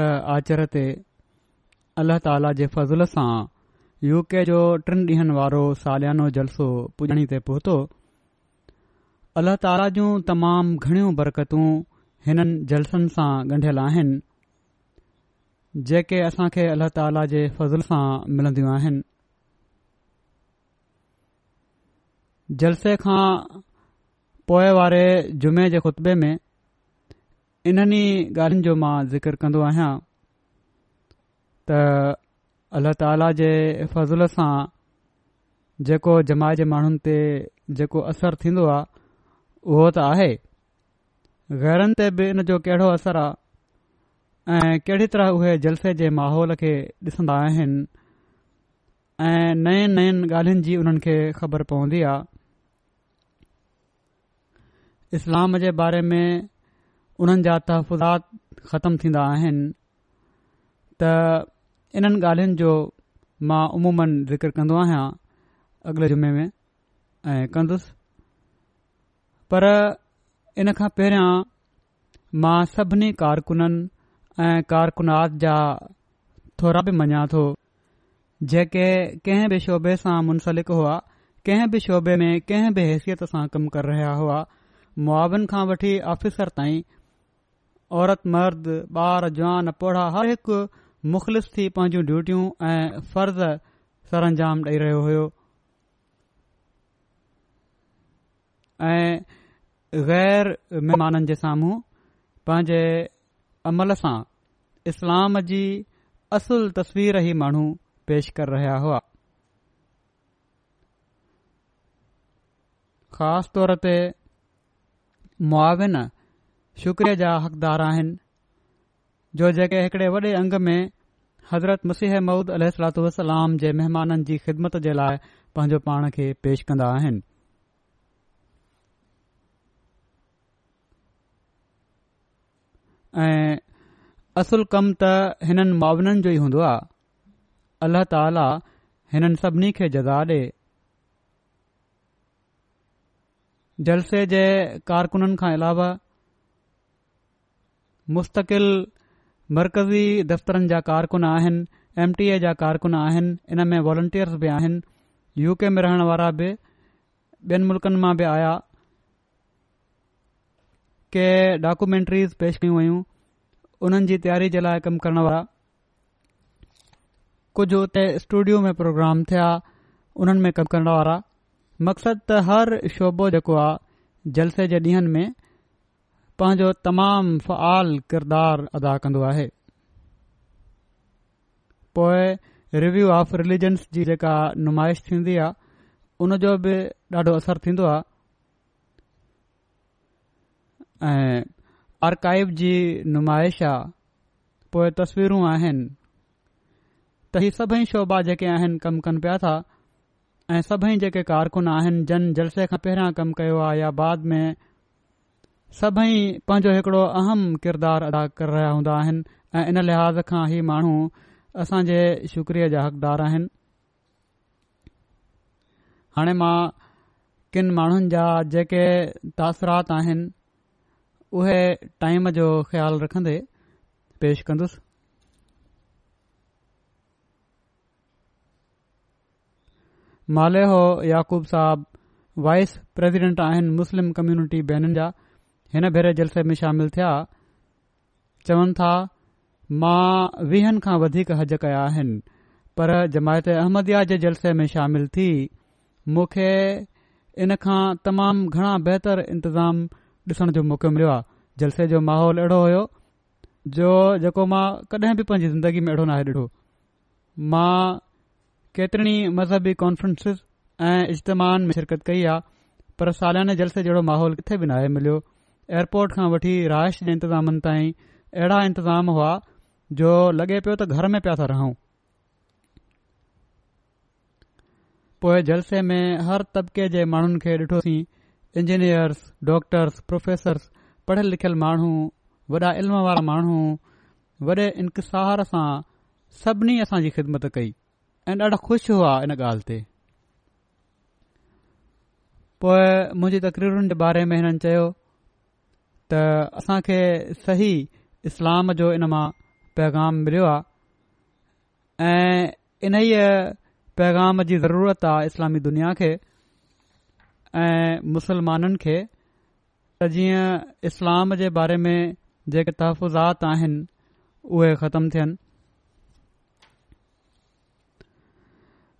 आचर ते अलाह ताला जे फज़ल सां यूके जो टिनि ॾींहनि वारो सालियानो जलसो पुॼाणी ते पहुतो अल्लाह ताला जूं तमामु घणियूं बरकतूं हिननि जलसनि सां ॻंढियल आहिनि जेके असांखे अल्लाह ताला जे फज़ल सां मिलंदियूं आहिनि जलसे खां पोइ वारे जुमे जे ख़ुतबे में इन्हनि ॻाल्हियुनि जो मां ज़िकर कंदो आहियां त अल्ला ताला जे फज़ल सां जेको जमाइ जे माण्हुनि ते जेको असरु थींदो आहे उहो त आहे ग़ैरनि ते बि इन जो कहिड़ो असरु आहे ऐं कहिड़ी तरह उहे जलसे जे माहौल खे ॾिसंदा आहिनि ऐं नयनि नयनि ॻाल्हियुनि जी उन्हनि खे ख़बर पवंदी आहे इस्लाम जे बारे में उन्हनि जा तहफ़ुज़ात खतम थींदा आहिनि त इन्हनि ॻाल्हियुनि जो मां उमूम ज़िकर कन्दो आहियां अगले जुमे में ऐं कंदुसि पर इन खां पहिरियां मां सभिनी कारकुननि ऐं कारकुनात जा थोरा बि मञा थो जेके कंहिं बि शोबे सां मुनसलिक हुआ कंहिं बि शोबे में कंहिं बि हैसियत सां कमु कर रहिया हुआ मुआनि खां वठी ऑफिसर ताईं औरत मर्द ॿार जवान पोढा हर हिकु मुख़लिस थी पंहिंजूं ड्यूटियूं ऐं फर्ज़ सर अंजाम ॾेई रहियो हुयो ऐं गैर महिमाननि जे साम्हूं पंहिंजे अमल सां इस्लाम जी असुल तस्वीर ई माण्हू पेश करे रहिया हुआ ख़ासि तौर ते मुआविन शुक्रिया जा हक़दार आहिनि जो जेके हिकड़े वॾे अंग में हज़रत मसीह मुसिहमूद अलसलाम जे महिमाननि जी ख़िदमत जे लाइ पंहिंजो पाण खे पेश कंदा आहिनि असुल कम त हिननि मावननि जो ई हूंदो आहे अल्ल्ह ताली हिन सभिनी खे जज़ा डे जलसे जे कारकुननि खां अलावा मुस्तक़िल मर्कज़ी दफ़्तरनि जा कारकुन आहिनि एम टी ए जा कारकुन आहिनि इन में वॉलेंटियर्स बि आहिनि यू के में रहण वारा बि ॿियनि मुल्क़नि मां बि आया के डॉक्यूमैंट्रीस पेश कयूं वयूं उन्हनि जी तयारी जे लाइ कमु करण वारा कुझ हुते स्टूडियो में प्रोग्राम थिया उन्हनि में कमु करण वारा मक़सदु त हर शोबो जेको आहे जलसे जे ॾींहनि में पंहिंजो तमामु फ़आल किरदारु अदा कंदो आहे पोइ रिव्यू ऑफ़ रिलिजन्स जी जेका नुमाइश थींदी आहे उनजो बि ॾाढो असरु थीन्दो आहे ऐं आर्काइव जी नुमाइश आहे पोइ तस्वीरूं आहिनि त ही सभई शोभा जेके आहिनि कमु कनि पिया था ऐं सभई जेके कारकुन आहिनि जन जलसे खां पहिरां कमु कयो आहे या बाद में सभई पांजो हिकिड़ो अहम किरदार अदा करे रहिया हूंदा आहिनि ऐं इन लिहाज़ खां ई माण्हू असां शुक्रिया जा हक़दार आहिनि हाणे मां किन माण्हुनि जा जेके तासरात आहिनि उहे टाइम जो ख़्यालु रखंदे पेश कंदुसि मालेहो याकूब साहब वाइस प्रेसिडेंट आहिनि मुस्लिम कम्यूनिटी बैनुनि जा हिन भेरे जलसे में शामिल थिया चवनि था मां वीहनि खां वधीक हज कया आहिनि पर जमायत अहमदयाह जे जलसे में शामिल थी मूंखे इन खां تمام घणा बहितर इंतज़ाम ॾिसण जो मौको मिलियो आहे जलसे जो माहौल अहिड़ो हुयो जो जेको मां कडहिं बि पंहिंजी ज़िंदगी में अहिड़ो नाहे डि॒ठो मां केतिराई मज़हबी कांफ़्रेंसिस ऐं इजतमाउनि में शिरकत कई आहे पर सालियाने जलसे जहिड़ो माहौल किथे बि नाहे मिलियो एयरपोर्ट खां वठी राश जे इंतिज़ाम ताईं अहिड़ा इंतज़ाम हुआ जो लॻे पियो त घर में पिया था रहूं पोएं जलसे में हर तबिके जे माण्हुनि खे ॾिठोसीं इंजीनियर्स डॉक्टर्स प्रोफेसर्स पढ़ियल लिखियल माण्हू वॾा इल्म वारा माण्हू वॾे इंकसार सां सभिनी असांजी ख़िदमत कई ऐं ॾाढा ख़ुशि हुआ इन ॻाल्हि ते पोइ मुंहिंजी तक़रीरुनि जे बारे में हिननि त असां सही इस्लाम जो इन मां पैगाम मिलियो आहे ऐं इन ई पैगाम जी ज़रूरत आहे इस्लामी दुनिया खे ऐं मुसलमाननि खे त जीअं इस्लाम जे बारे में जेके तहफ़ुज़ात आहिनि उहे ख़तमु थियनि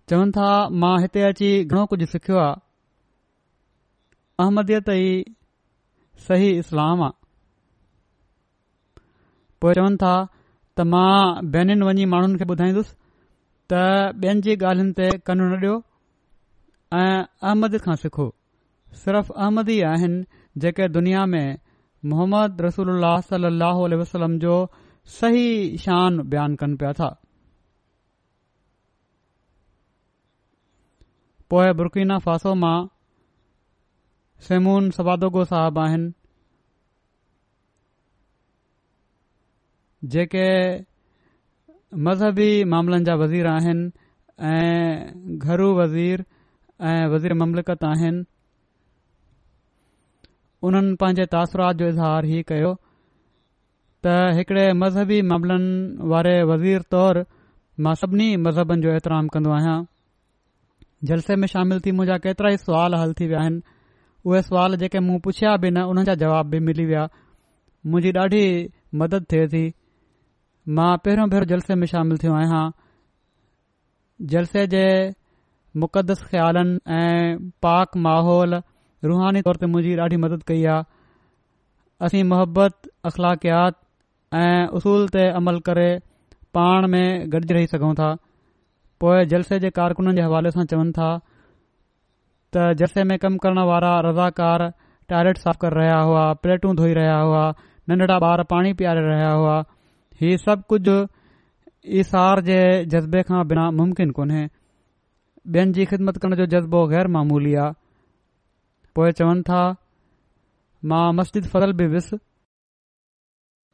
चवनि था मां हिते अची घणो कुझु सिख्यो आहे अहमदीअ ताईं सही इस्लाम आहे पोइ चवनि था त मां ॿिन्हिनि वञी माण्हुनि खे ॿुधाईंदुसि त ॿियनि जी ॻाल्हियुनि ते कन न ॾियो ऐं अहमद खां सिखो सिर्फ़ अहमद ई आहिनि जेके दुनिया में मोहम्मद रसूल अलसलम जो सही शान बयानु कनि पिया था पोएं बुरकीना फासो मां सेमून सवादोगो साहिब आहिनि जेके मज़हबी मामलनि जा वज़ीर आहिनि ऐं घरु वज़ीर ऐं वज़ीर ममलिकत आहिनि उन्हनि पंहिंजे तासरात जो इज़हार ई कयो त हिकिड़े मज़हबी मामलनि वारे वज़ीर तौर मां सभिनी मज़हबनि जो एतिराम कन्दो आहियां जलसे में शामिल थी मुंहिंजा केतिरा ई सुवाल हल थी विया आहिनि उहे सुवाल जेके मूं पुछिया बि न उन्हनि जा जवाब बि मिली विया मुंहिंजी ॾाढी मदद थे थी मां पहिरियों भेरो जलसे में शामिल थियो आहियां जलसे जे मुक़दस ख़्यालनि ऐं पाक माहोल रुहानी तौर ते मुंहिंजी ॾाढी मदद कई आहे असीं मोहबत अख़लाकियात ऐं उसूल ते अमल करे पाण में गॾजी रही सघूं था पोएं जलसे जे कारकुननि जे हवाले सां चवनि था त जलसे में कमु करण वारा रज़ाकार टॉयलेट साफ़ करे रहिया हुआ प्लेटूं धोई रहिया हुआ नंढड़ा ॿार पाणी पीआरे रहिया हुआ हीउ सभु कुझु इसहार जे जज़्बे खां बिना मुमकिन कोन्हे ॿियनि जी ख़िदमत करण जो जज़्बो ग़ैर मामूली आहे पोए चवनि था मां मस्जिद फज़ल बि वियसि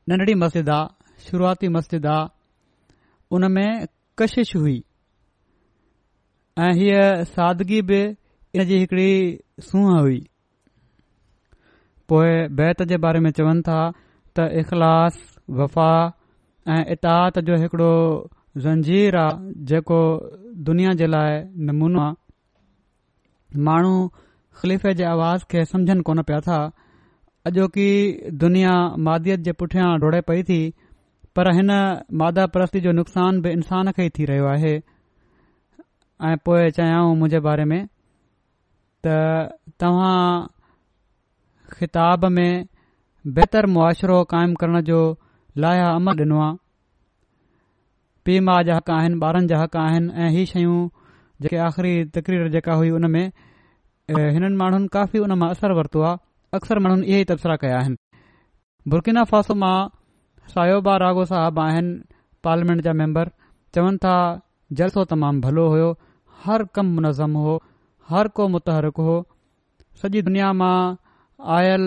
नंढड़ी मस्जिद आहे शुरूआती मस्जिद आहे उन में कशिश हुई ऐं हीअ सादिगी बि इन जी हिकड़ी सूंह हुई पोइ बैत जे बारे में चवनि था त इख़लास वफ़ा ऐं इताह जो हिकुड़ो ज़ंजीर आहे जेको दुनिया जे लाइ नमूनो आहे माण्हू ख़लीफ़े जे आवाज़ खे समुझनि कोन पिया था अॼोकी दुनिया मादीअ जे पुठियां डोड़े पई थी पर हिन मादा प्रस्ती जो नुक़सान बि इन्सान खे ई थी रहियो आहे ऐं पोए चयाऊं मुंहिंजे बारे में त तव्हां ख़िताब में बेहतर मुआशिरो कायम करण जो लाया अमल ॾिनो आहे पीउ माउ जा हक़ आहिनि ॿारनि जा हक़ आहिनि ऐं इहे शयूं जेके आख़री तकरीर जेका हुई हुन में हिननि माण्हुनि काफ़ी हुन मां असरु वरितो आहे अक्सर माण्हुनि इहे ई तबसरा कया आहिनि बुरकिना फासो मां सायोबा रागो साहब आहिनि पार्लियामेंट जा मेंबर चवनि था जलसो तमामु भलो हर कमु हो हर को मुतहरक हो सॼी दुनिया मां आयल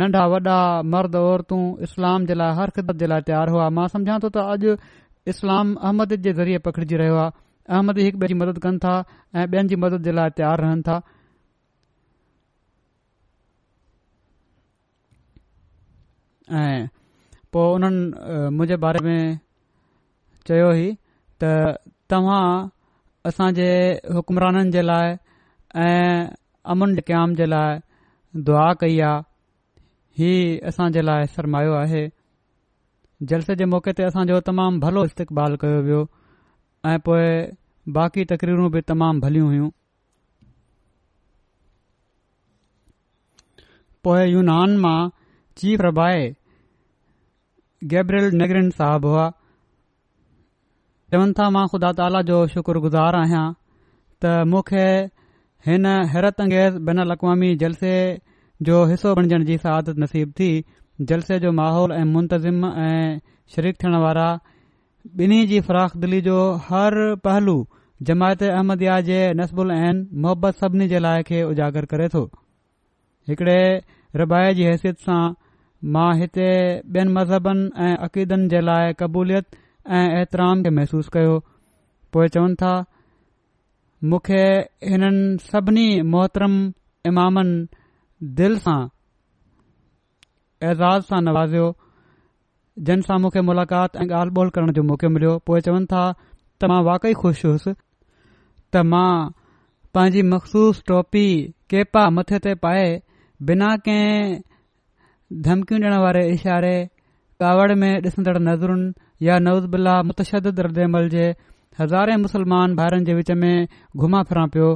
नंढा वॾा मर्द औरतूं इस्लाम जे लाइ हर ख़िदमत जे लाइ तयारु हुआ मां समुझा थो त अॼु इस्लाम अहमद जे ज़रिए पखिड़िजी रहियो आहे अहमद हिकु ॿिए जी मदद कनि था ऐं ॿियनि जी मदद जे लाइ तयारु रहनि था ऐं पोइ उन्हनि मुंहिंजे बारे में चयो हुई त तव्हां असांजे हुकमराननि जे लाइ ऐं अमुन ड्याम जे लाइ दुआ कई आहे ही असां जे लाइ सरमायो आहे जलसे जे मौके ते असांजो तमामु भलो इस्तेक़बाल कयो वियो ऐं पोए बाक़ी तकरीरूं बि तमामु भलियूं हुयूं पोएं यूनान मां चीफ रबाए गैब्रेल नेगरिन साहबु हुआ चवनि था मां ख़ुदा ताला जो शुक्रगुज़ार आहियां त मूंखे हिन हैरत अंगेज़ बिन बनवामी जलसे जो हिसो बणजण जी सादत नसीब थी जलसे जो माहौल ऐं मुंतज़िम ऐं शरीक थियण वारा ॿिन्ही जी फराख दिली जो हर पहलू जमायत अहमदयाह जे नसबुल आहिनि मोहबत सभिनी जे लाइ खे उजागर करे थो हिकड़े रबाया जी हैसियत सां मां हिते ॿियनि मज़हबनि ऐं अक़ीदनि जे लाइ क़बूलियत ऐं ऐतराम खे महसूस कयो पोए चवनि था मूंखे हिननि सभिनी मोहतरम इमामनि दिलि सां एज़ाज़ सां नवाज़ियो जिन सां मूंखे मुलाक़ात ऐं ॻाल्हि ॿोल करण जो मौक़ो मिलियो पोएं चवनि था त मां वाक़ई ख़ुशि हुसि त मां पंहिंजी मखसूस टोपी केपा मथे ते पाए बिना कंहिं धमकियूं ॾियण वारे इशारे कावड़ में ॾिसन्द नज़रुनि या नवज़बिला मुतश्द दर्दे अमल जे हज़ारे मुसलमान ॿाहिरनि जे विच में घुमा फिरां पियो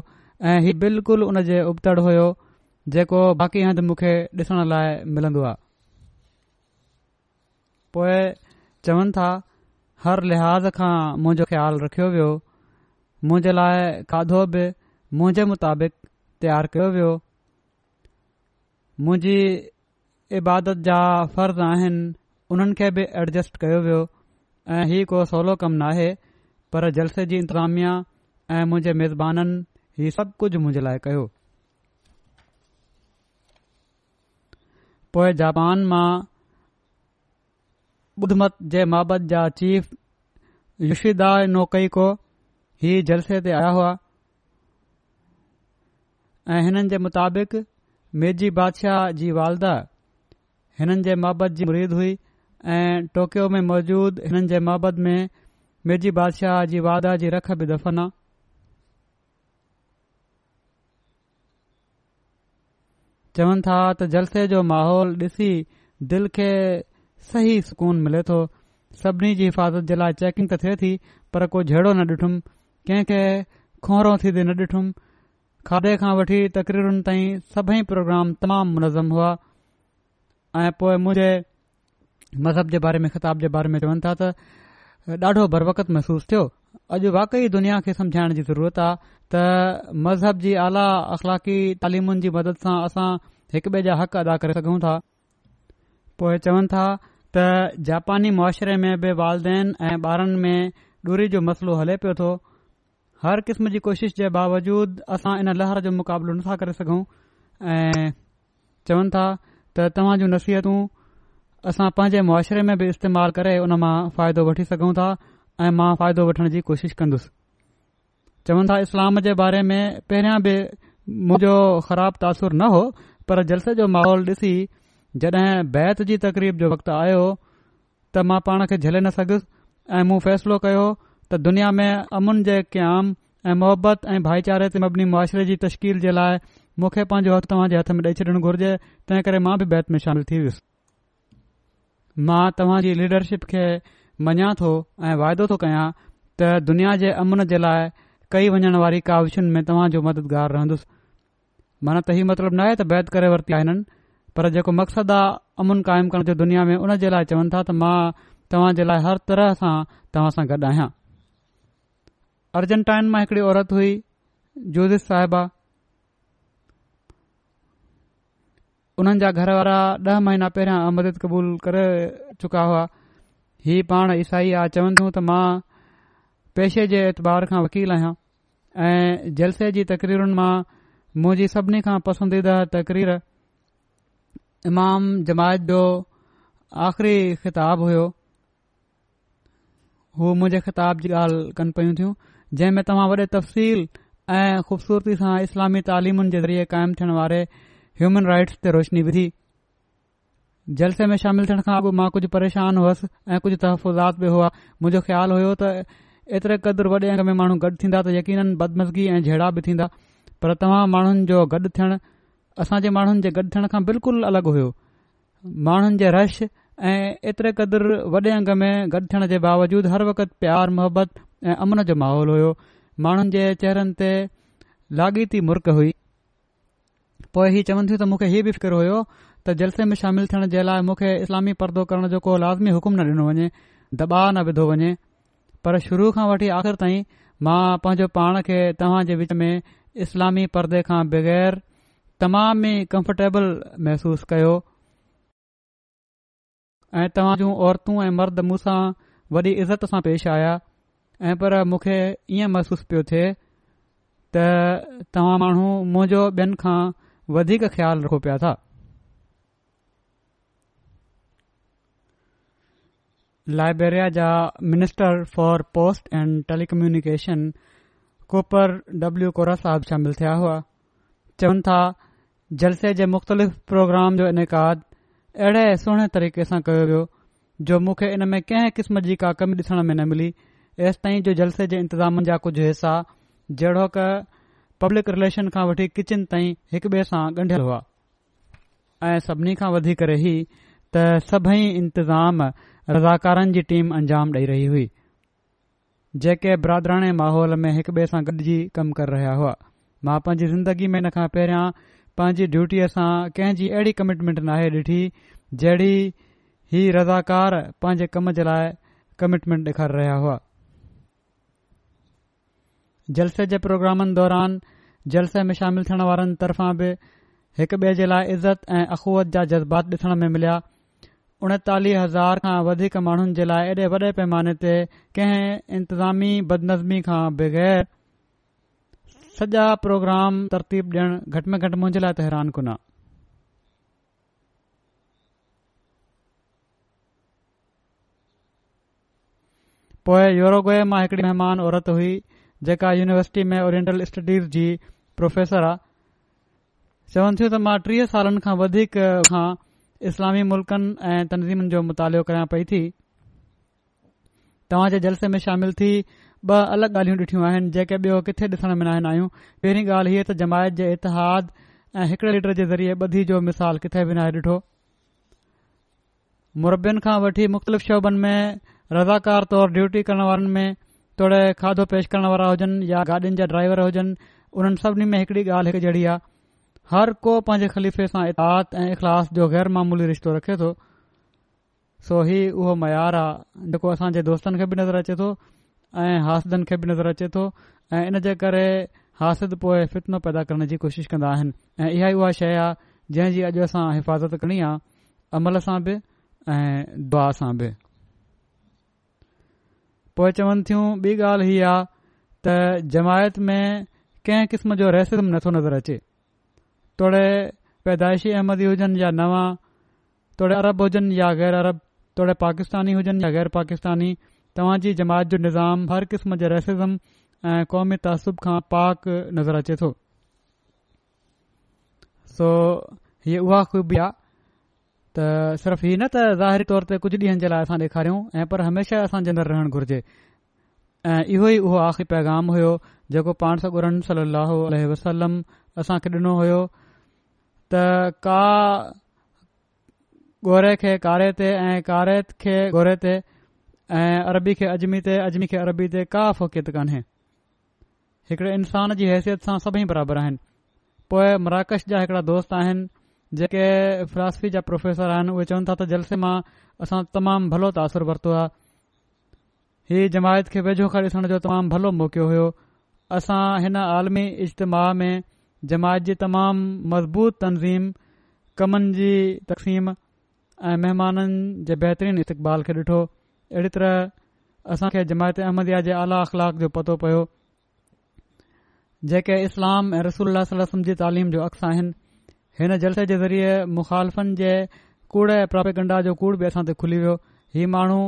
ऐं हीउ बिल्कुलु उन जे उबतड़ हुयो जेको बाक़ी हंधु मूंखे ॾिसण लाइ मिलंदो आहे पोएं चवनि था हर लिहाज़ खां मुंहिंजो ख़्यालु रखियो वियो मुंहिंजे लाइ खाधो बि मुंहिजे मुताबिक़ तयारु कयो वियो मुंहिंजी इबादत जा फर्ज़ आहिनि उन्हनि खे बि एडजस्ट कयो वियो ऐं हीउ को सवलो कमु नाहे पर जलसे जी इंतज़ामिया ऐं मुंहिंजे मेज़बाननि ई सभु कुझु मुंहिंजे लाइ कयो पोएं जापान मां ॿुधमत जे महबत जा चीफ युशीदा नोकई को ही जलसे ते आया हुआ ऐं हिननि जे मुताबिक़ मेजी बादशाह जी वालदा हिननि जे मुहबत जी मुरीद हुई ऐं टोक्यो में मौजूदु हिननि जे महबत में मिर्जी बादशाह जी वादा जी रख बि दफ़न आहे चवनि था त जलसे जो माहौल ॾिसी दिल खे सही सुकून मिले थो. सभिनी जी हिफ़ाज़त जे लाइ चैकिंग त थे थी पर को जो न ॾिठुमि कंहिंखे खोरो थीदे न ॾिठुमि खाधे खां वठी तकरीरुनि ताईं सभई प्रोग्राम तमामु मुनज़ुम हुआ ऐं पोए मुंहिंजे मज़हब जे बारे में ख़िताब जे बारे में चवनि था ॾाढो बरवकत महसूस थियो अॼु वाकई दुनिया खे समझाइण जी ज़रूरत आहे त मज़हब जी आला अख़लाकी तालीमुनि जी मदद सां असां हिक ॿिए जा हक़ अदा करे सघूं था पोइ चवनि था त जापानी मुआशरे में बि वालदेन ऐं ॿारनि में डूरी जो मसलो हले पियो थो हर क़िस्म जी कोशिश जे बावजूद असां इन लहर जो मुक़ाबलो नथा करे सघूं ऐं चवनि था त तव्हां जूं नसीहतूं असां पांजे मुआशरे में बि इस्तेमाल करे उन मां फ़ाइदो वठी सघूं था ऐ मां फ़ाइदो वठण जी कोशिश कन्दुसि चवन था इस्लाम जे बारे में पहिरियों बि मुंजो ख़राब तासुर न हो पर जलसे जो माहौल ॾिसी जड॒हिं बैत जी तक़रीब जो वक़्तु आयो त मां पाण खे झले न सघुसि ऐं मूं फ़ैसिलो कयो त दुनिया में अमुन जे क़याम ऐं मोहबत ऐं भाईचारे ते मबनी मुआरे जी तशकील जे लाइ मूंखे पंहिंजो हक़ तव्हां जे हथ में ॾेई छॾण घुर्जे तंहिं करे मां बि बैत में शामिल थी वयुसि मां तव्हां जी लीडरशिप खे मञा थो ऐं वाइदो थो कयां त दुनिया जे अमन जे लाइ कई वञण वारी काविशुनि में तव्हांजो मददगार रहंदुसि माना त हीउ मतिलबु न आहे त बैद करे वरिती हिननि पर जेको मक़सदु आहे अमुन क़ाइमु करण जो दुनिया में उन जे लाइ चवनि था त मां तव्हां जे लाइ हर तरह सां तव्हां सां गॾु आहियां अर्जेंटाइन मां हिकड़ी औरत हुई जो साहिबा उन्हनि जा घर वारा ॾह महीना पहिरियां मदद क़बूल करे चुका हुआ हीउ पाण ईसाई आहे चवन त मां पेशे जे एतबार खां वकील आहियां ऐं जलसे जी तक़रीरुनि मां मुंहिंजी सभिनी खां पसंदीदा तक़रीर इमाम जमायत जो आख़री ख़िताब हुयो हू मुंहिंजे ख़िताब जी ॻाल्हि कनि पयूं थियूं जंहिं में तफ़सील ऐं ख़ूबसूरती सां इस्लामी तालीमुनि जे ज़रिए क़ाइमु थियण वारे ह्यूमन राइट्स ते रोशनी विधी जलसे में शामिल थियण खां अॻु मां कुझु परेशान हुयुसि ऐं कुझु तहफ़ुज़ात बि हुआ मुंहिंजो ख़्यालु हुयो त एतिरे क़दुरु वॾे अंग में माण्हू गॾु थींदा त यकीन बदमज़गी ऐं झेड़ा बि थींदा पर तव्हां माण्हुनि जो गॾु थियण असां जे माण्हुनि जे गॾु थियण खां बिल्कुलु अलगि॒ हुयो माण्हुनि जे रश ऐं एतिरे क़दुरु वॾे अंग में गॾु थियण जे बावजूद हर वक़्तु प्यारु मोहबत ऐं अमन जो माहौल हो माण्हुनि जे चेहरनि ते लाॻीती मुर्क हुई पोइ इहे चवनि थियूं त मूंखे हीउ बि फिक्र हुयो त जलसे में शामिल थियण जे लाइ मूंखे इस्लामी परदो करण जो को लाज़मी हुकुम न ॾिनो वञे दबाउ न विधो वञे पर शुरू खां वठी आख़िर ताईं मां पंहिंजो पाण खे तव्हां जे विच में इस्लामी पर्दे खां बग़ैर तमाम ई कम्फर्टेबल महसूस कयो ऐं तव्हां जूं औरतूं ऐं मर्द मूसां वॾी इज़त सां पेश आया ऐं पर मूंखे ईअं महसूस पियो थे त तव्हां माण्हू मुंहिंजो ॿियनि खां वधीक ख़्यालु रखो पिया था लाइब्रेरी जा minister for post and telecommunication Cooper डब्लयू कोरा साहब शामिल थिया हुआ चवन था जलसे जे मुख़्तलिफ़ प्रोग्राम जो इनक़ाद अहिड़े सुहिणे तरीक़े सां कयो वियो जो मूंखे इन में कंहिं किस्म जी का कमी ॾिसण में न मिली ऐसि ताईं जो जलसे जे इंतिज़ाम जा कुझु हिसा जहिड़ो पब्लिक रिलेशन खां वठी किचन ताईं हिकु ॿिए सां ॻंढियल हुआ ऐं सभिनी खां वधीक रही त सभई इंतज़ाम रज़ाकारनि जी टीम अंजाम ॾेई रही हुई जेके बरादराणे माहौल में हिक ॿिए सां गॾिजी कमु करे रहिया हुआ मां पंहिंजी ज़िंदगी में इन खां पहिरियों पंहिंजी ड्यूटीअ सां कंहिंजी अहिड़ी कमिटमेंट नाहे डि॒ठी जहिड़ी ही रज़ाकार पंहिंजे कम जे लाइ कमिटमेंट ॾेखारी रहिया हुआ जलसे जे प्रोग्रामनि दौरान जलसे में शामिल थियण वारनि तरफ़ां बि हिकु ॿिए जे लाइ इज़त ऐं अख़ुवत जा जज़्बात ॾिसण में मिलिया उणेतालीह हज़ार खां वधीक माण्हुनि जे लाइ एॾे वॾे पैमाने ते कंहिं इंतिज़ामी बदनज़मी खां बगैर सॼा प्रोग्राम तरतीब ॾियणु घटि में घटि मुंहिंजे लाइ तरान कुना पोए यूरोगे मां हिकड़ी महिमान औरत हुई जेका यूनिवर्सिटी में ओरिएंटल स्टडीज़ जी प्रोफेसर आहे चवन थियूं त मां टीह सालनि खां वधीक खां इस्लामी मुल्कनि ऐं तनज़ीमनि जो मुतालो कयां पई थी तव्हां जलसे में शामिल थी ॿ अलगि॒ ॻाल्हियूं ॾिठियूं आहिनि जेके बि॒यो किथे डि॒सण में न आहिनि पहिरीं ॻाल्हि हीअ त जमायत जे इतिहाद ऐं हिकड़े लीटर जे ज़रिए ॿधी जो मिसाल किथे बि नाहे डि॒ठो मुरबनि खां वठी मुख़्तलिफ़ शोभनि में रज़ाकार तौर डयूटी करण वारनि में तोड़े खाधो पेश करण वारा हुजनि या गाडियुनि जा ड्राइवर हुजनि उन्हनि सभिनी में हिकड़ी ॻाल्हि हिकु जहिड़ी आहे हर को पंहिंजे खलीफ़े सां इताद ऐं इख़लास जो गैर मामूली रिश्तो रखे तो सो ही उहो मयार आहे जेको असां दोस्तनि खे बि नज़र अचे थो ऐं हासिदनि खे बि नज़र अचे थो ऐं इन जे करे हासि पोइ फितनो पैदा करण जी कोशिश कंदा आहिनि ऐ इहा ई उहा शइ आहे जंहिं जी अॼु असां हिफ़ाज़त करणी आहे अमल सां बि ऐं दुआ सां बि पोइ चवनि थियूं ॿी ॻाल्हि हीअ आहे त जमायत में कंहिं क़िस्म जो रसिज़म नथो नज़र अचे तोड़े पैदाइशी अहमदी हुजनि या नवा तोड़े अरब हुजनि या ग़ैर अरब तोड़े पाकिस्तानी हुजनि या ग़ैर पाकिस्तानी तव्हां जी जमायत जो निज़ाम हर क़िस्म जे रसिज़म ऐं क़ौमी तहसुब खां पाक नज़र अचे थो सो हीअ उहा ख़ूबी आहे त सिर्फ़ ई न त ज़ाहिरी तौर ते कुझु ॾींहनि जे लाइ असां ॾेखारियूं ऐं पर हमेशा असांजे नर रहण घुर्जे ऐं इहो ई उहो आख़िरी पैगाम हुयो जेको पाण सां गुरन वसलम लहलम असांखे ॾिनो हो त का गोरे खे कारे ते ऐं कारे खे गोरे ते ऐं अरबी खे अजमी ते अजमी खे अरबी ते का फ़ोकियत कान्हे हिकड़े इंसान जी हैसियत सां सभई बराबरि आहिनि पोइ मराकश जा हिकिड़ा दोस्त आहिनि जेके फिलासफी जा प्रोफेसर आहिनि उहे चवनि था त जलसे मां असां तमामु भलो त असरु वरितो आहे हीउ जमायत खे वेझो खां ॾिसण जो तमामु भलो मौको होयो असां हिन आलमी इजतमाह में जमायत जी तमाम मज़बूत तनज़ीम कमनि जी तक़सीम ऐं महिमाननि जे बेहतरीन इस्तबाल खे ॾिठो अहिड़ी तरह असां खे जमायत अहमद जे आला अख़लाक जो पतो पयो जेके इस्लाम ऐं रसूल सलम जी तालीम जो अक्स आहिनि हिन जलसे जे ज़रिए मुखालफ़न जे कूड़ ऐं प्रोपिकंडा जो कूड़ बि असां ते खुली वियो हीउ माण्हू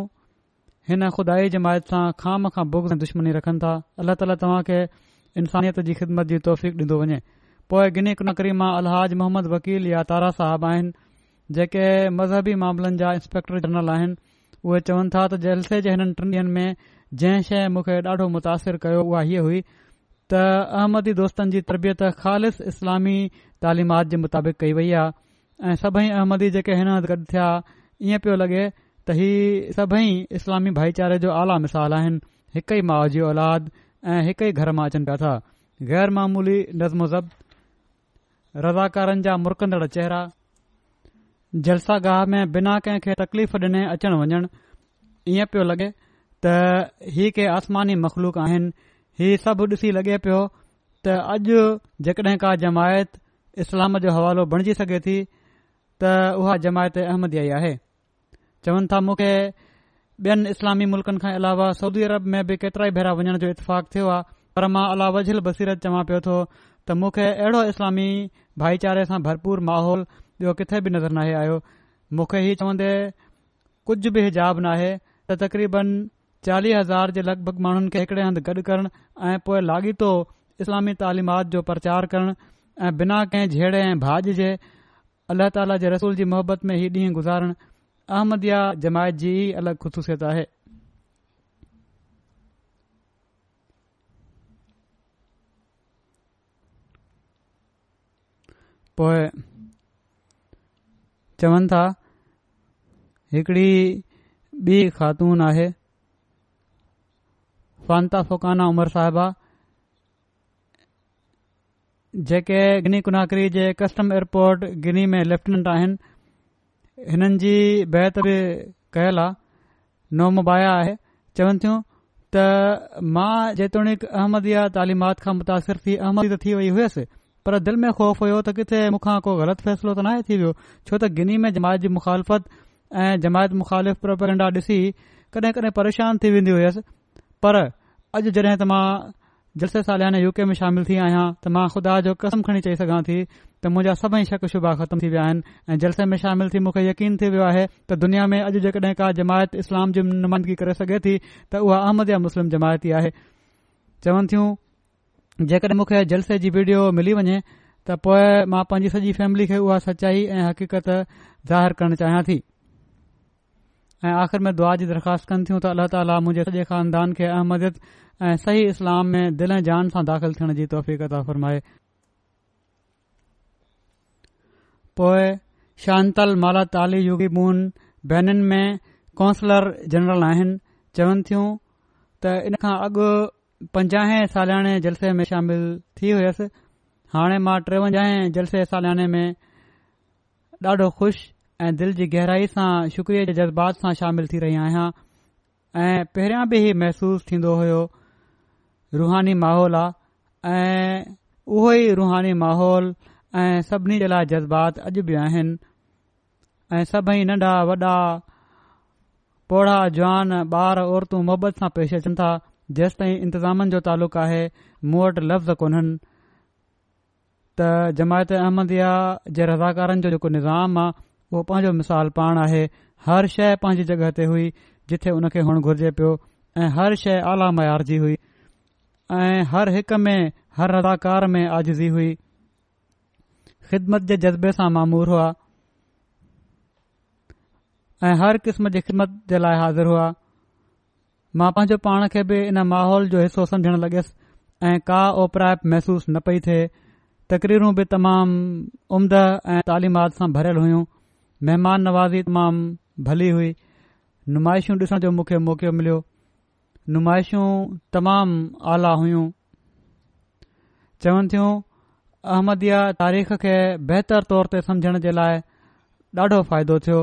हिन खुदा जमायत सां खाम खां भुग दुश्मनी रखनि था अलाह ताल तव्हां खे इंसानियत जी ख़िदमत जी तौफ़ीक़ ॾिनो वञे पोइ गिनी ककरी मां अलहाज मोहम्मद वकील या तारा साहब आहिनि जेके मज़हबी मामलनि जा इंस्पेक्टर जनरल आहिनि उहे चवनि था त जलसे जे हिननि टिन ॾींहनि में जंहिं शइ मूंखे ॾाढो मुतासिर कयो उहा हीअ हुई त अहमदी दोस्तनि जी तरबियत ख़ालि इस्लामी तालिमात जे मुताबिक़ कई वई आहे ऐं सभई अहमदी जेके हिन हंधु गॾु थिया ईअं पियो लॻे त हीअ सभई इस्लामी भाईचारे जो आला मिसाल आहिनि हिकु ई माउ जी औलाद ऐं हिकु ई घर मां अचनि पिया था गैर मामूली नज़्मज़ब रज़ाकारनि जा मुरकंदड़ चेहरा जलसा में बिना कंहिंखे तकलीफ़ डि॒ने अचणु वञणु ईअं पियो लॻे त हीउ के आसमानी मख़लूक आहिनि हीअ सभु ॾिसी लॻे पियो त अॼु जेकॾहिं का जमायत इस्लाम जो हवालो बणिजी सघे थी त उहा जमायत अहमदयाई आहे चवनि था मूंखे ॿियनि इस्लामी मुल्कनि खां अलावा सउदी अरब में बि केतिरा ई भेरा वञण जो इतफ़ाक़ थियो आहे पर मां अला वझल बसीरत चवां पियो थो त मूंखे अहिड़ो इस्लामी भाईचारे सां भरपूर माहौल ॿियो किथे बि नज़र न आयो मूंखे हीउ चवंदे कुझ बि हि नाहे त तक़रीबन चालीह हज़ार जे लगि॒भगि॒ माण्हुनि खे हिकड़े हंधु गॾु करणु ऐं पोए लाॻीतो इस्लामी तालिमात जो प्रचार करणु ऐं बिना कंहिं जहिड़े ऐं बाज जे अल्ल्हा ताला जे रसूल जी मोहबत में हीउ ॾींहुं गुज़ारणु अहमद या जमायत जी अलगि॒ ख़ुसूसियत आहे चवनि था हिकड़ी ॿी ख़ातून आहे फांता फुकाना उमर साहिबा जेके गिनी कुनाकरी जे कस्टम एयरपोर्ट गिनी में लेफ्टिनेंट आहिनि हिननि जी बहितरी कयल आहे मुबाया आहे चवनि थियूं त मां जेतोणीक अहमद तालीमात खां मुतासिर थी अहमद त थी वई हुयसि पर दिल में ख़ौफ़ हुयो त किथे मूंखां को ग़लति फ़ैसिलो त नाहे थी वियो छो त गिनी में जमायत जी मुखालफ़त ऐं जमायत मुखालिफ़ प्रोपरंडा ॾिसी कॾहिं कॾहिं परेशान थी वेंदी हुयसि पर अॼु जॾहिं त मां जलसे सालयाने यू के में शामिल थी आहियां त मां ख़ुदा जो कसम खणी चई सघां थी त मुंहिंजा सभई शक शुभा ख़त्म थी विया आहिनि ऐं जलसे में शामिल थी मूंखे यकीन थी वियो आहे त दुनिया में अॼु जेकॾहिं का जमायत इस्लाम जी नुमाइदगी करे सघे थी त उहा अहमद या मुस्लिम जमायती आहे चवनि थियूं जेकॾहिं मूंखे जलसे जी वीडियो मिली वञे त पोइ मां पंहिंजी सॼी फैमिली खे उहा सचाई ऐं हक़ीक़त ज़ाहिरु करणु चाहियां थी ऐं आख़िर में दुआ जी दरख़्वास्त कनि थियूं त अल्ला ताला मुंहिंजे सॼे खानदान खे अहमद ऐं सही इस्लाम में दिल ऐं जान सां दाख़िल थियण जी तौफ़ फ़रमाए पोए शांतल माला ताली युगीमून बेन में कौंसलर जनरल आहिनि चवनि थियूं त इन खां अॻु पंजाह सालियाने जलसे में शामिल थी हुयुसि हाणे मां ट्रेवंजाह जलसे सालियाने में ॾाढो खु़शि ऐं दिलि जी गहराई सां शुक्रिया जे जज़्बात सां शामिल थी रही आहियां ऐं पहिरियां बि ही महसूस थींदो हुयो रुहानी माहौल आहे ऐं उहो ई रुहानी माहौल ऐं सभिनी जे लाइ जज़्बात अॼु बि आहिनि ऐं सभई नंढा वॾा पोढ़ा जवान ॿार औरतू मुहबत सां पेश अचनि था जेंसि ताईं इंतिज़ामनि जो तालुक़ु आहे मूं वटि लफ़्ज़ कोन्हनि त जमायत अहमद जे रज़ाकारनि जो जेको निज़ाम आहे उहे पंहिंजो मिसाल पाण आहे हर शइ पंहिंजी जॻहि ते हुई जिथे हुन खे हुअणु घुर्जे पियो ऐ हर शइ आला मयार जी हुई ऐं हर हिक में हर अदाकार में आज़ज़ी हुई ख़िदमत जे जज़्बे सां मामूर हुआ ऐं हर क़िस्म जी ख़िदमत जे लाइ हाज़ुरु हुआ मां पंहिंजो पाण खे बि इन माहौल जो हिसो समझण लॻयसि ऐं का ओपरायप महसूस न पई थे तकरीरूं बि तमामु उम्द ऐं तालीमात सां भरियल मेहमान नवाज़ी तमामु भली हुई नुमाइशूं ॾिसण जो मूंखे मौक़ो मिलियो नुमाइशूं तमामु आला हुयूं चवनि थियूं अहमदया तारीख़ खे बहितर तौर ते समुझण जे लाइ ॾाढो फ़ाइदो थियो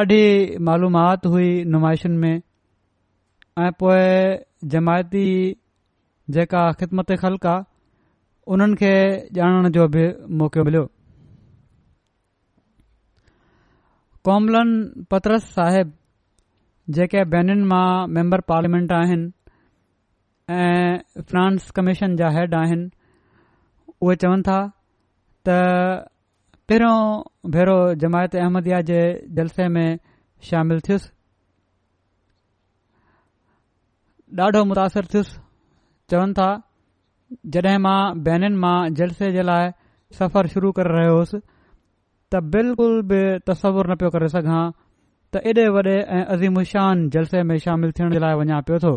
ॾाढी मालूमाति हुई नुमाइशुनि में ऐं पोए जमायती जेका ख़िदमत ख़ल्क आहे उन्हनि खे ॼाणण जो बि मौको मिलियो कोमलन पत्रस साहिब जेके बेनिन मां मेंबर पार्लियामेंट आहिनि ऐं फ्रांस कमीशन जा हेड आहिनि उहे चवनि था त पहिरियों भेरो जमायत अहमदिया जे जलसे में शामिल थियुसि डाढो मुतासिर थियुसि चवनि था जॾहिं मां बैनि मां जलसे जे लाइ सफ़र शुरू करे रहियोसि त बिल्कुलु बि तसवुरु न पियो करे सघां त एॾे वॾे ऐ अज़ीमुशान जलसे में शामिल थियण जे लाइ वञा पियो थो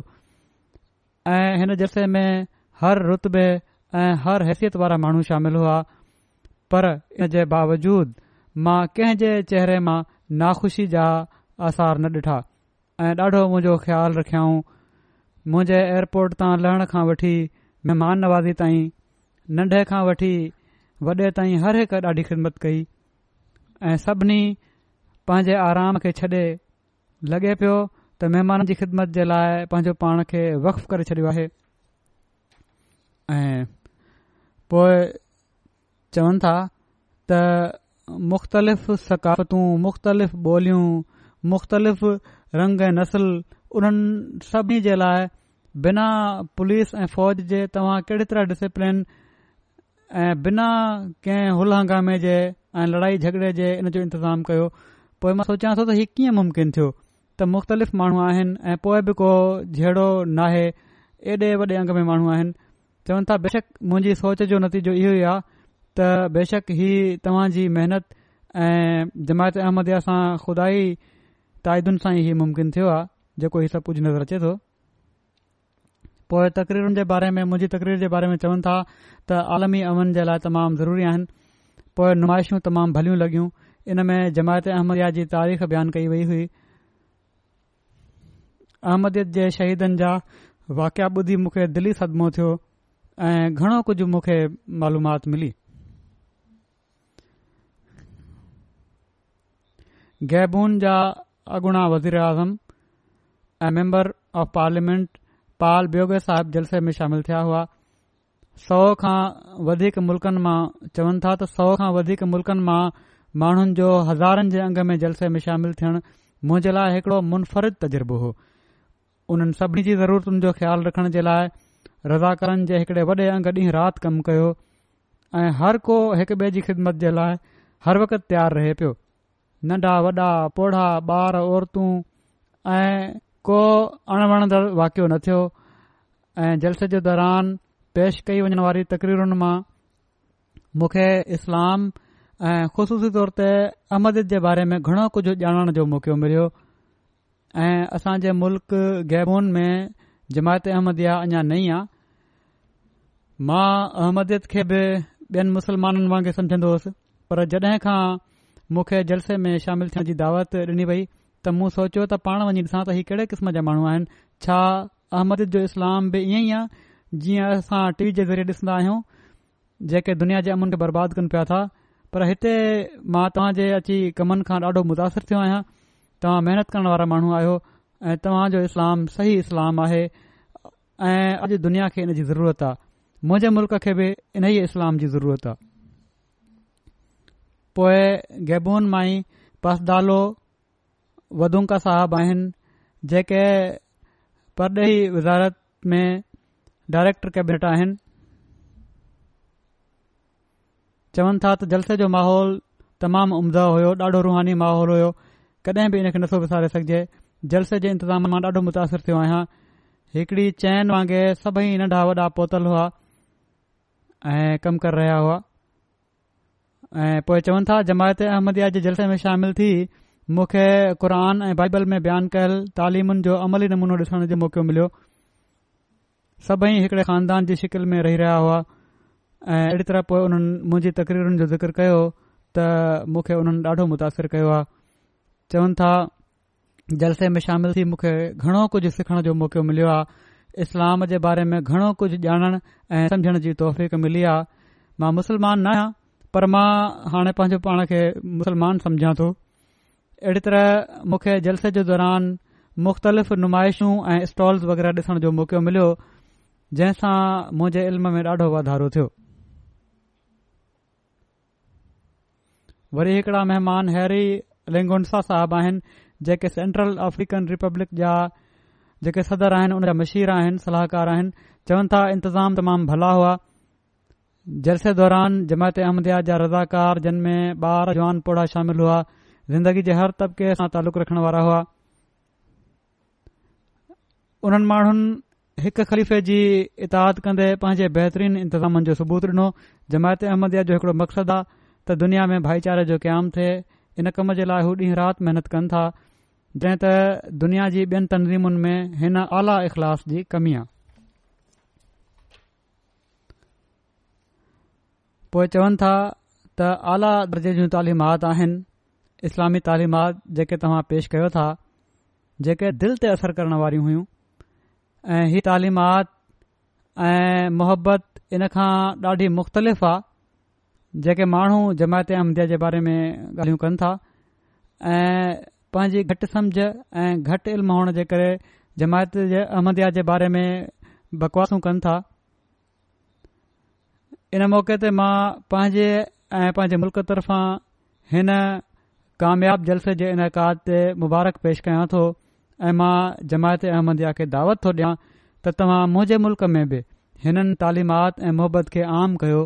ऐं हिन जलसे में हर रुतबे ऐं हर हैसियत वारा माण्हू शामिल हुआ पर इन जे बावजूद मां कंहिं जे चेहरे मां नाख़ुशी जा आसार न ॾिठा ऐं ॾाढो मुंहिंजो ख़्यालु रखियाऊं मुंहिंजे एयरपोर्ट तां लहण खां वठी मेहमान नवाज़ी ताईं नंढे खां वठी वॾे ताईं हर हिक ॾाढी ख़िदमत कई ऐं सभिनी पंहिंजे आराम खे छ्ॾे लॻे पियो त महिमान जी ख़िदमत जे लाइ पंहिंजो पाण खे वक्फ करे छॾियो आहे ऐं पोए चवनि था त मुख़्तलिफ़ सकाफ़तूं मुख़्तलिफ़ ॿोलियूं मुख़्तलिफ़ रंग ऐं नसुल उन्हनि सभिनी जे लाइ बिना पुलिस ऐं फ़ौज जे तव्हां कहिड़ी तरह डिसिप्लिन ऐं बिना कंहिं हुलु हंगामे जे ऐं लड़ाई झगड़े जे इन जो इंतिज़ाम कयो पोइ मां सोचियां थो त हीअ कीअं मुम्किन थियो त मुख़्तलिफ़ माण्हू आहिनि ऐं पोइ बि को जहिड़ो नाहे एॾे वॾे अंग में माण्हू आहिनि चवनि था बेशक मुंहिंजी सोच जो नतीजो इहो ई आहे त बेशक हीउ तव्हां महिनत ऐं जमायत अहमद सां खुदा ई ताइदुनि सां ई मुमकिन थियो आहे जेको हीउ सभु कुझु नज़र अचे थो पोए तकरीरुनि जे बारे में मुंहिंजी तक़रीर जे बारे में चवनि था त आलमी अमन जे लाइ तमामु ज़रूरी आहिनि पोए नुमाइशूं तमामु भलियूं लगियूं इन में जमायत अहमदयाह जी तारीख़ बयानु कई वई हुई अहमदी जे शहीदनि जा वाक़िया ॿुधी मूंखे दिली सदमो थियो ऐं घणो कुझु मूंखे मालूमात मिली गैबून जा अगूणा वज़ीराज़म ऐं मैम्बर ऑफ पार्लियामेंट पाल बियोगे साहिब जलसे में शामिल थिया हुआ सौ खां वधीक मुल्कनि मां चवनि था त सौ खां वधीक मुल्कनि मां माण्हुनि जो हज़ारनि जे अंग में जलसे में शामिल थियण मुंहिंजे लाइ हिकिड़ो मुनफरिद तज़ुर्बो हो उन्हनि सभिनी जी ज़रूरतुनि जो ख़्यालु रखण जे लाइ रज़ा जे हिकिड़े वॾे अंग ॾींहुं राति कमु कयो ऐं हर को हिकु ॿिए जी ख़िदमत जे लाइ हर वक़्तु तयारु रहे पियो नंढा वॾा पोढा ॿार ऐं को अणवणदड़ वाक़ियो न थियो ऐं जलसे जे दौरान पेष कई वञण वारी तक़रीरुनि मां मुखे इस्लाम ऐं ख़ुशूसी तौर ते अहमद जे बारे में घणो कुझु ॼाणण जो मौको मिलियो ऐं असां मुल्क़ गैबून में जमायत अहमदी अञा नई आहे मां अहमद खे बि ॿियनि मुस्लमाननि वांगुरु सम्झंदो हुयुसि पर जड॒हिं खां मूंखे जलसे में शामिल थियण जी दावत ॾिनी वई त मूं सोचियो त पाण वञी ॾिसां त हीउ कहिड़े क़िस्म जा माण्हू आहिनि छा अहमदी जो इस्लाम बि ईअं ई आहे जीअं असां टी जे ज़रिए ॾिसंदा आहियूं जेके दुनिया जे अमन खे बर्बादु कनि पिया था पर हिते मां तव्हांजे अची कमनि खां ॾाढो मुतासिर थियो आहियां तव्हां महिनतु करण वारा माण्हू आहियो ऐं इस्लाम सही इस्लाम आहे ऐं अॼु दुनिया खे इन जी ज़रूरत आहे मुंहिंजे मुल्क़ खे बि इन ई इस्लाम जी ज़रूरत आहे पोइ मां वदूंका साहब आहिनि जेके परॾे विज़ारत में डायरेक्टर कैबनेट आहिनि चवनि था त जलसे जो माहौल तमामु उम्दा हुयो ॾाढो रूहानी माहौल हुयो कॾहिं बि इन खे नथो विसारे सघिजे जलसे जे इंतिज़ाम मां ॾाढो मुतासिर थियो आहियां हिकिड़ी चैन वांगुरु सभई नंढा वॾा पोतल हुआ ऐं कमु करे रहिया हुआ ऐं पोइ चवनि था जमायत अहमद अॼु जलसे में शामिलु थी मूंखे क़रान ऐं बाइबल में बयानु कयलु तालिमुनि जो अमली नमूनो ॾिसण जो मौक़ो मिलियो सभई हिकड़े खानदान जी शिकिल में रही रहिया हुआ ऐं अहिड़ी तरह पोएं उन्हनि मुंहिंजी तकरीरुनि जो ज़िक्र कयो त मूंखे हुननि ॾाढो मुतासिर कयो आहे चवनि था जलसे में शामिल थी मूंखे घणो कुझु सिखण जो मौक़ो मिलियो आहे इस्लाम जे बारे में घणो कुझु ॼाणण ऐं सम्झण जी तौफ़ मिली आहे मां मुस्लमान न आहियां पर मां हाणे पंहिंजो पाण खे थो अहिड़ी तरह मूंखे जलसे जे दौरान मुख़्तलिफ़ नुमाइशूं ऐं स्टॉल्स वग़ैरह ॾिसण जो मौक़ो मिलियो जंहिंसां मुंजे इल्म में ॾाढो वाधारो थियो वरी हिकड़ा महिमान हैरी لنگونسا صاحب आहिनि जेके सेंट्रल अफ्रीकन रिपब्लिक जा जेके सदर आहिनि उन जा मशीर आहिनि सलाहकार आहिनि चवनि था इंतिज़ाम तमामु भला हुआ जलसे दौरान जमायत अहमदयाद जा रज़ाकार जिन में ॿार जवान पुड़ा शामिल हुआ ज़िंदगी जे हर तबिके सां तालुक़ रखण वारा हुआ उन्हनि माण्हुनि हिकु ख़लीफ़े जी इताद कंदे पंहिंजे बेहतरीन इंतिज़ामनि जो सबूत डि॒नो जमायत अहमद जो हिकुड़ो मक़सदु आहे त दुनिया में भाईचारे जो क़याम थे इन कम जे लाइ उहो ॾींहुं राति महिनत कनि था जंहिं त दुनिया जी ॿियनि तनज़ीमुनि में हिन आला इख़लास जी कमी आहे पोइ चवनि था त आला दर्जे जूं तालिमात आहिनि इस्लामी तालिमात जेके तव्हां पेश कयो था जेके दिलि ते असर करण वारियूं हुयूं ऐं हीअ तालिमात ऐं मुहबत इन खां ॾाढी मुख़्तलिफ़ आहे जेके माण्हू जमायत अहमद जे बारे में ॻाल्हियूं कनि था ऐं पंहिंजी घटि समझ ऐं घटि इल्मु हुअण जे करे जमायत जे अहमद जे बारे में बकवासू कनि था इन मौक़े ते मां पंहिंजे ऐं पंहिंजे मुल्क़ तरफ़ां हिन कामयाब जलसे जे इनक़ ते मुबारक पेश कयां थो ऐं मां जमायत अहमदया खे दावत थो ॾियां त तव्हां मुंहिंजे मुल्क़ में बि हिननि तालिमात ऐं मुहिबत खे आम कयो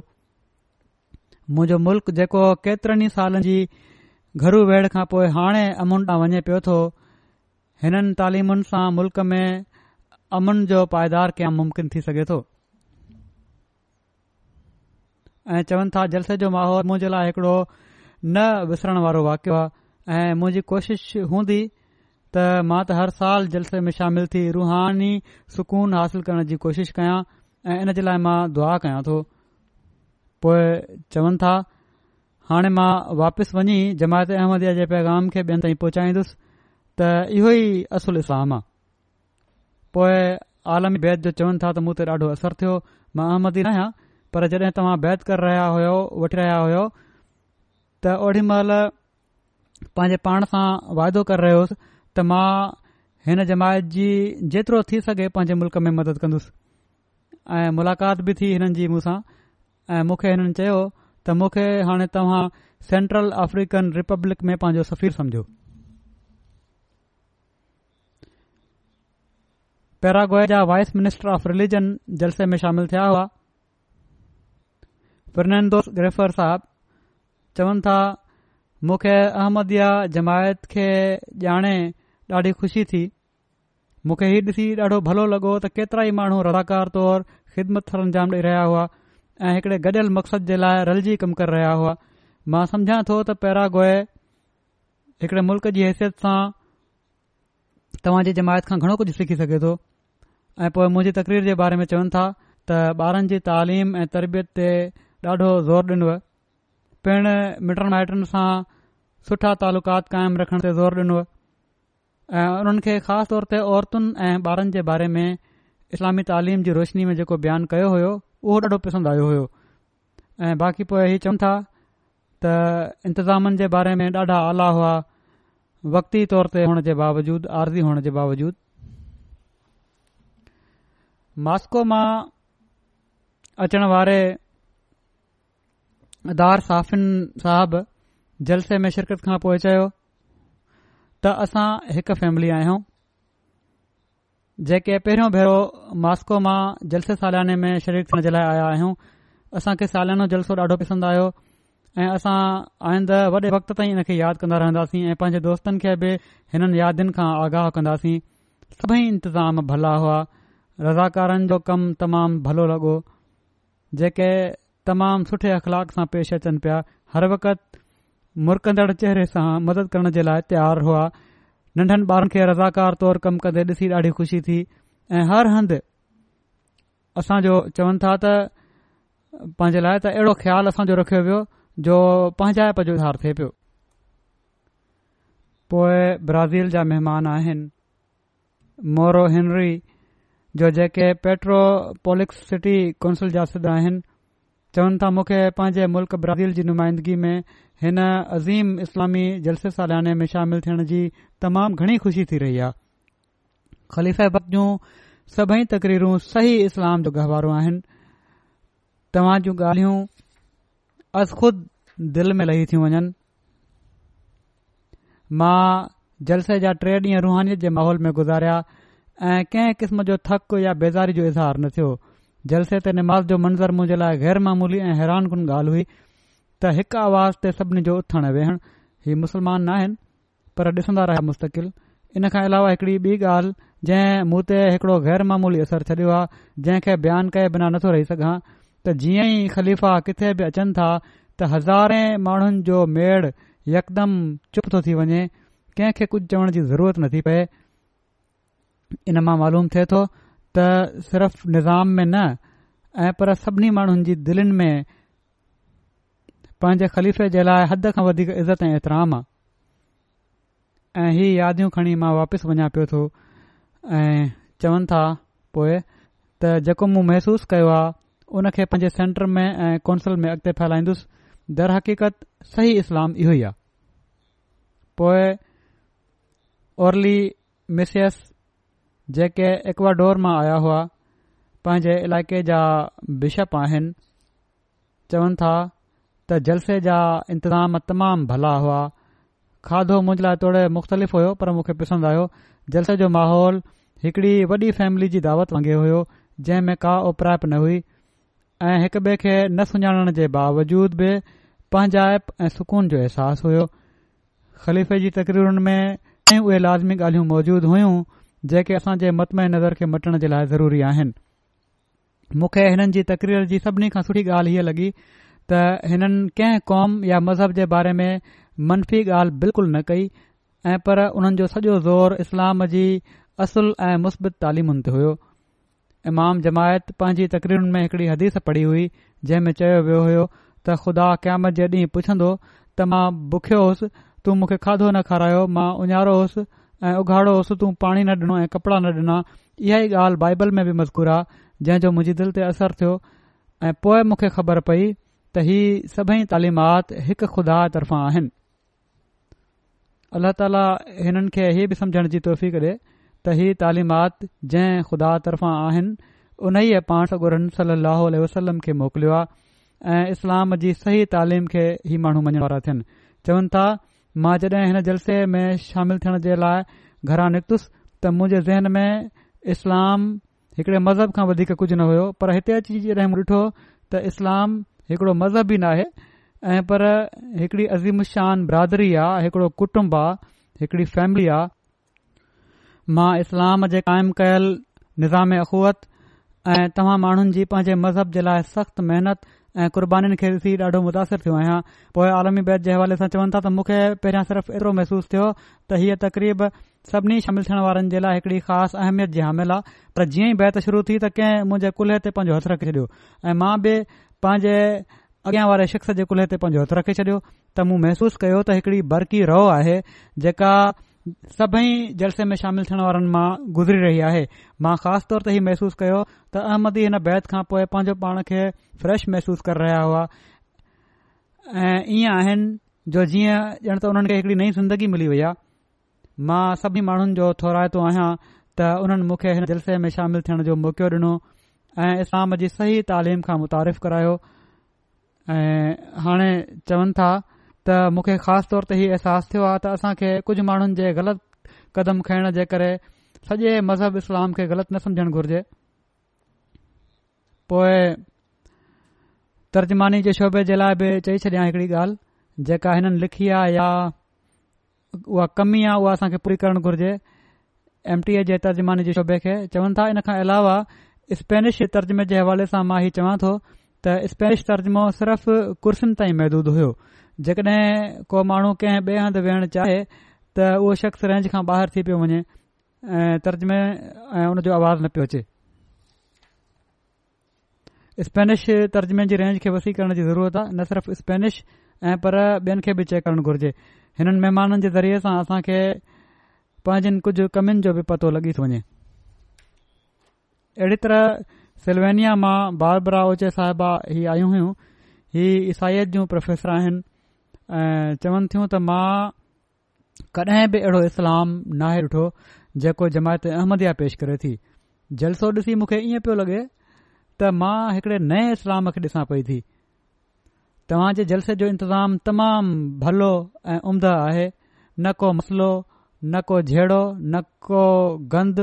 मुंहिंजो मुल्क़ जेको केतिरनि सालनि जी घरू वेड़ खां पोइ हाणे अमुन तां वञे पियो थो हिननि तालीमुनि सां मुल्क़ में अमुन जो पाइदार कया मुमकिन थी सघे थो ऐं चवनि था जलसे जो माहौल मुंहिंजे लाइ हिकिड़ो न विसरण वारो वाकियो आहे ऐं मुंहिंजी कोशिशि हूंदी त मां त हर साल जलसे में शामिल थी रुहानी सुकून हासिल करण जी कोशिशि कयां ऐं इन जे लाइ मां दुआ कयां थो पो चवनि था हाणे मां वापसि वञी जमायत अहमदीअ जे पैगाम खे ॿियनि ताईं पहुचाईंदुसि त इहो ई असुलु इस्लाम आहे पोए आलमी बैत जो चवनि था त मूं त ॾाढो असर थियो मां अहमदी रहियां पर जॾहिं तव्हां बैत करे रहिया वठी रहिया त ओॾी महिल पांजे पाण सां वाइदो करे रहियोसि त मां हिन जमायत जी जेतिरो थी सघे पंहिंजे मुल्क़ में मदद कंदुसि ऐं मुलाक़ात बि थी हिननि जी मूसां ऐं मूंखे हिननि चयो त मूंखे हाणे तव्हां सेंट्रल अफ्रीकन रिपब्लिक में पंहिंजो सफ़ीर समझो पैरागोए जा वाइस मिनिस्टर ऑफ रिलीजन जलसे में शामिल थिया हुआ फर्नेंडोस ग्रेफर साहिबु चवनि था मूंखे अहमदया जमायत खे ॼाणे ॾाढी ख़ुशी थी मूंखे हीउ ॾिसी ॾाढो भलो लगो त केतिरा ई माण्हू रड़ाकार तौरु ख़िदमत ॾेई रहिया हुआ ऐं हिकड़े गॾियल मक़सद जे लाइ रलजी कमु करे रहिया हुआ मां सम्झा थो त पहिरां गो हिकड़े मुल्क़ जी हैसियत सां तव्हां जमायत खां घणो कुझु सिखी सघे थो ऐं पोइ मुंहिंजी तकरीर जे बारे में चवनि था त ॿारनि जी तालीम ऐं तरबियत ते ॾाढो ज़ोर डि॒नव पिण मिटनि माइटनि सां सुठा तालुक़ात कायम रखण ते ज़ोर ॾिनो ऐं उन्हनि खे ख़ासि तौर ते औरतुनि ऐं ॿारनि जे बारे में इस्लामी तालीम जी रोशनी में जेको बयानु कयो होयो उहो ॾाढो पसंदि आयो हो ऐं बाक़ी पोए इ चऊं था त इंतिज़ामनि जे बारे में ॾाढा आला हुआ वक्ती तौर ते हुअण जे बावजूदि आर्ज़ी हुअण जे बावजूदु मास्को मां अचण वारे दार साफ़िन साहब जलसे में शिरकत खां पोइ चयो त असां हिकु फैमिली आहियूं जेके पहिरियों भेरो मास्को मां जलसे सालाने में शरीक करण जे लाइ आया आहियूं असांखे सालानो जलसो ॾाढो पसंदि आयो ऐं असां आईंद वॾे वक़्त ताईं हिन खे यादि कंदा रहंदासीं ऐं पंहिंजे दोस्तनि खे बि हिननि यादनि खां आगाह कंदासीं सभई इंतज़ाम भला हुआ रज़ाकारनि जो कमु तमामु भलो लॻो जेके तमामु सुठे अखलाक सां पेश अचनि पिया हर वक़्त मुरकंदड़ चेहरे सां मदद करण जे लाइ तयारु हुआ नंढनि ॿारनि खे रज़ाकार तौर कमु कंदे ॾिसी ॾाढी खु़शी थी ऐं हर हंधि असांजो चवनि था त पंहिंजे लाइ त अहिड़ो ख़्यालु असांजो रखियो वियो जो पंहिंजाइप जो धार थे पियो पोएं ब्राज़ील जा महिमान आहिनि मोरो हेनरी जो जेके पेट्रोपोलिक सिटी काउंसिल जा सद आहिनि चवन था मुखे पंहिंजे मुल्क़ ब्राज़ील जी नुमाइंदगी में हिन अज़ीम इस्लामी जलसे सालाने में शामिल थियण जी तमाम घणी ख़ुशी थी रही आहे ख़लीफ़ भक्त जूं सभई तक़रीरूं सही इस्लाम जो गहवारो आहिनि तव्हां जूं ॻाल्हियूं अस ख़ुद दिल में लही थियूं वञनि मां जलसे जा टे ॾींहं रूहानीत जे माहौल में गुज़ारिया ऐं कंहिं किस्म जो थक या बेज़ारी जो इज़हार न थियो जलसे ते निमाज़ जो मंज़रु मुंहिंजे लाइ ग़ैरमूली ऐं हैरान कुनि ॻाल्हि हुई त हिकु आवाज़ ते सभिनी जो उथणु वेहण ही मुस्लमान नाहिनि पर ॾिसंदा रहिया मुस्तक़िल इन खां अलावा हिकड़ी ॿी ॻाल्हि जंहिं मूं ते हिकड़ो गैरमामूली असरु छॾियो आहे जंहिंखे बयान कए बिना नथो रही सघां त जीअं ई ख़लीफ़ा किथे बि अचनि था त हज़ारे माण्हुनि जो मेड़ यकदमि चुप थो थी वञे कंहिंखे कुझु चवण जी ज़रूरत न पए इन मां मालूम थे तो त सिर्फ़ निज़ाम में न ऐं पर सभिनी माण्हुनि जी दिलनि में पंहिंजे ख़लीफ़े जे लाइ हद खां वधीक इज़त ऐं एतराम आहे ऐं ही यादियूं खणी मां वापसि वञा पियो थो ऐं चवनि था पोए त जेको मूं महसूस कयो आहे उन खे सेंटर में ऐं कौंसल में अॻिते फैलाईंदुसि हक़ीक़त सही इस्लाम इहो ई आहे पोइ जेके एक्वाडोर मां आया हुआ पंहिंजे इलाइक़े जा बिशप आहिनि चवनि था त जलसे जा इंतज़ाम तमामु भला हुआ खाधो मुंहिंजे लाइ थोरे मुख़्तलिफ़ हुयो पर मूंखे पसंदि आयो जलसे जो माहौल हिकड़ी वॾी फैमिली जी दावत वांगुरु हुयो जंहिं में का उपराइप न हुई ऐं हिक ॿिए खे न सुञाणण जे बावजूद बि पंहिंजाइप ऐं सुकून जो अहसासु हुयो ख़लीफ़े जी तकरीरुनि में उहे लाज़मी ॻाल्हियूं मौजूदु हुयूं जेके असां जे मतम नज़र खे मटण जे लाइ ज़रूरी आहिनि मूंखे हिननि जी तकरीर जी सभिनी खां सुठी ॻाल्हि हीअ लॻी त हिननि कंहिं कौम या मज़हब जे बारे में मनफ़ी ॻाल्हि बिल्कुलु न कई ऐं पर उन्हनि जो सॼो ज़ोर इस्लाम जी असुल ऐं मुस्बित तालीमुनि ते हुयो इमाम जमायत पंहिंजी तकरीरुनि में हिकड़ी हदीस पढ़ी हुई जंहिं में चयो वियो हुयो त ख़ुदा क़यामत जे ॾींहुं पुछंदो त मां बुखियो होसि तूं मूंखे खाधो न खारायो मां उञारो होसि ऐं उघाड़ो उस पाणी न ॾिनो ऐं कपड़ा न ॾिना इहा ई ॻाल्हि बाइबल में बि मज़कूर आहे जंहिं जो मुहिंजी दिलि ते असर थियो ऐं पोएं मुखे ख़बर पई त इहा सभई तालीमात हिकु खुदा तर्फ़ां आहिनि अल्ला ताला हिननि खे इहे बि समुझण जी तोहफ़ी ॾे त इहा तालीमात जंहिं खुदा तरफ़ां आहिनि उन ई पाणु रन सली अलसलम खे मोकिलियो आहे ऐं इस्लाम जी सही तालीम खे इहो माण्हू मञा थियनि चवनि था मां जड॒हिं हिन जलसे में शामिल थियण जे लाइ घरां निकतुसि त मुंहिंजे ज़हन में इस्लाम हिकड़े मज़हब खां वधीक कुझ न हुयो पर हिते अची रहियम ॾिठो त इस्लाम हिकड़ो मज़हब ई नाहे ऐं पर हिकड़ी अज़ीमशान बरादरी आहे हिकड़ो कुटुंब आहे हिकड़ी फैमिली आहे मां इस्लाम जे कायम कयल निज़ाम अख़ुवत ऐं तव्हां माण्हुनि जी पंहिंजे मज़हब जे लाइ महिनत ऐं क़ुर्बानीनि खे ॾिसी ॾाढो मुतासिर थियो आहियां आलमी बैत जे हवाले सां चवनि था त मूंखे पहिरियां सिर्फ़ एतिरो महसूसु थियो त हीअ तकरीब सभिनी शामिल थियण वारनि जे लाइ हिकड़ी ख़ासि अहमियत जी हामिल आहे पर जीअं ई बैत शुरू थी त कंहिं मुंहिंजे कुल्हे ते हथ रखी छॾियो ऐं मां बि पंहिंजे अॻियां वारे शख़्स जे कुल्हे ते हथ रखी छडि॒यो त मूं महसूस कयो त हिकड़ी बरकी रओ आहे जेका सभई जलसे में शामिल थियण वारनि मां गुज़री रही आहे मां ख़ासि तौर ते इहो महसूस कयो त अहमदी हिन बैत खां पोएं पांजो पाण खे फ्रेश महसूस कर रहिया हुआ ऐं ईअं आहिनि जो जीअं ॼण त हुननि खे हिकड़ी नई ज़िंदगी मिली वई आहे मां सभी माण्हुनि जो थोराए थो आहियां त उन्हनि मूंखे हिन जलसे में शामिल थियण जो मौक़ो डि॒नो ऐं इस्लाम जी सही तालीम खां मुतारिफ़ करायो ऐं हाणे चवनि था त मूंखे ख़ासि तौर ते इहो अहसासु थियो आहे त असां खे कुझु माण्हुनि जे ग़लति कदम खयण जे करे सॼे मज़हब इस्लाम खे ग़लति न सम्झण घुर्जे पोएं तर्जुमानी जे शोभे जे लाइ बि चई छॾिया हिकड़ी ॻाल्हि जेका हिननि लिखी आहे या उहा कमी आहे उहा असां खे पूरी करणु घुर्जे एमटीए जे तर्जुमानी जे शोबे खे चवनि था इन खां अलावा स्पेनिश तर्जुमे जे हवाले सां मां इहो चवां थो त स्पेनिश तर्जुमो सिर्फ़ कुर्सियुनि ताईं महदूदु हुयो जेकड॒हिं को माण्हू कंहिं ॿिए हंधि वेहणु चाहे त उहो शख़्स रेंज खां ॿाहिरि थी पियो वञे तर्जमे ऐं उन आवाज़ न पियो अचे स्पेनिश तर्जमे जी रेंज खे वसी करण जी ज़रूरत आहे न सिर्फ़ स्पेनिश ऐं पर ॿियनि खे बि चेक करणु घुर्जे हिननि महिमाननि जे ज़रिए सां असां खे पंहिंजनि कुझु कमियुनि जो बि पतो लॻी थो वञे अहिड़ी तरह सिल्वेनिया मां बारबरा ओचे साहिबा ही आयूं हुयूं इहे ईसाइत जूं प्रोफेसर आहिनि चवनि थियूं त मां कॾहिं बि अहिड़ो इस्लाम नाहे ॾिठो जेको जमायत अहमदया पेश करे थी जलसो ॾिसी मूंखे ईअं पियो लॻे त मां हिकड़े नए इस्लाम खे ॾिसा पई थी तव्हां जे जलसे जो इंतज़ाम तमामु भलो ऐं उम्द आहे न को मसलो न को जेड़ो न को गंद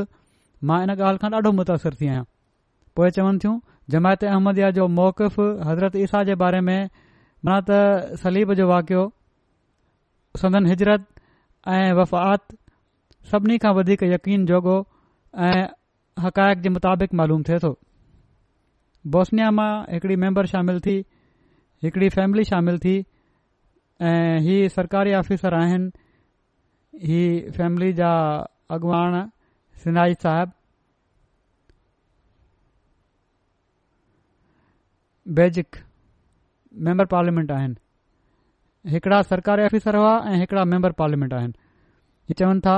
मां इन ॻाल्हि खां ॾाढो मुतासिर थी आहियां पोइ चवनि थियूं जमायत अहमदया जो मौक़फ़ु हज़रत ईसा जे बारे में माना त सलीब जो वाक़ियो सदन हिजरत ऐं वफ़ात सभिनी खां वधीक यकीन जोॻो ऐं हक़ाइक़ जे मुताबिक़ मालूम थिए थो ما मां ممبر شامل शामिल थी हिकिड़ी फैमिली शामिल थी ऐं हीउ सरकारी आफ़िसर आहिनि हीअ फैमिली जा अॻवान सिनाई साहिबु मेम्बर पार्लियामेंट आहिनि हिकड़ा सरकारी ऑफिसर हुआ ऐं हिकड़ा मेम्बर पार्लियामेंट आहिनि हीउ चवनि था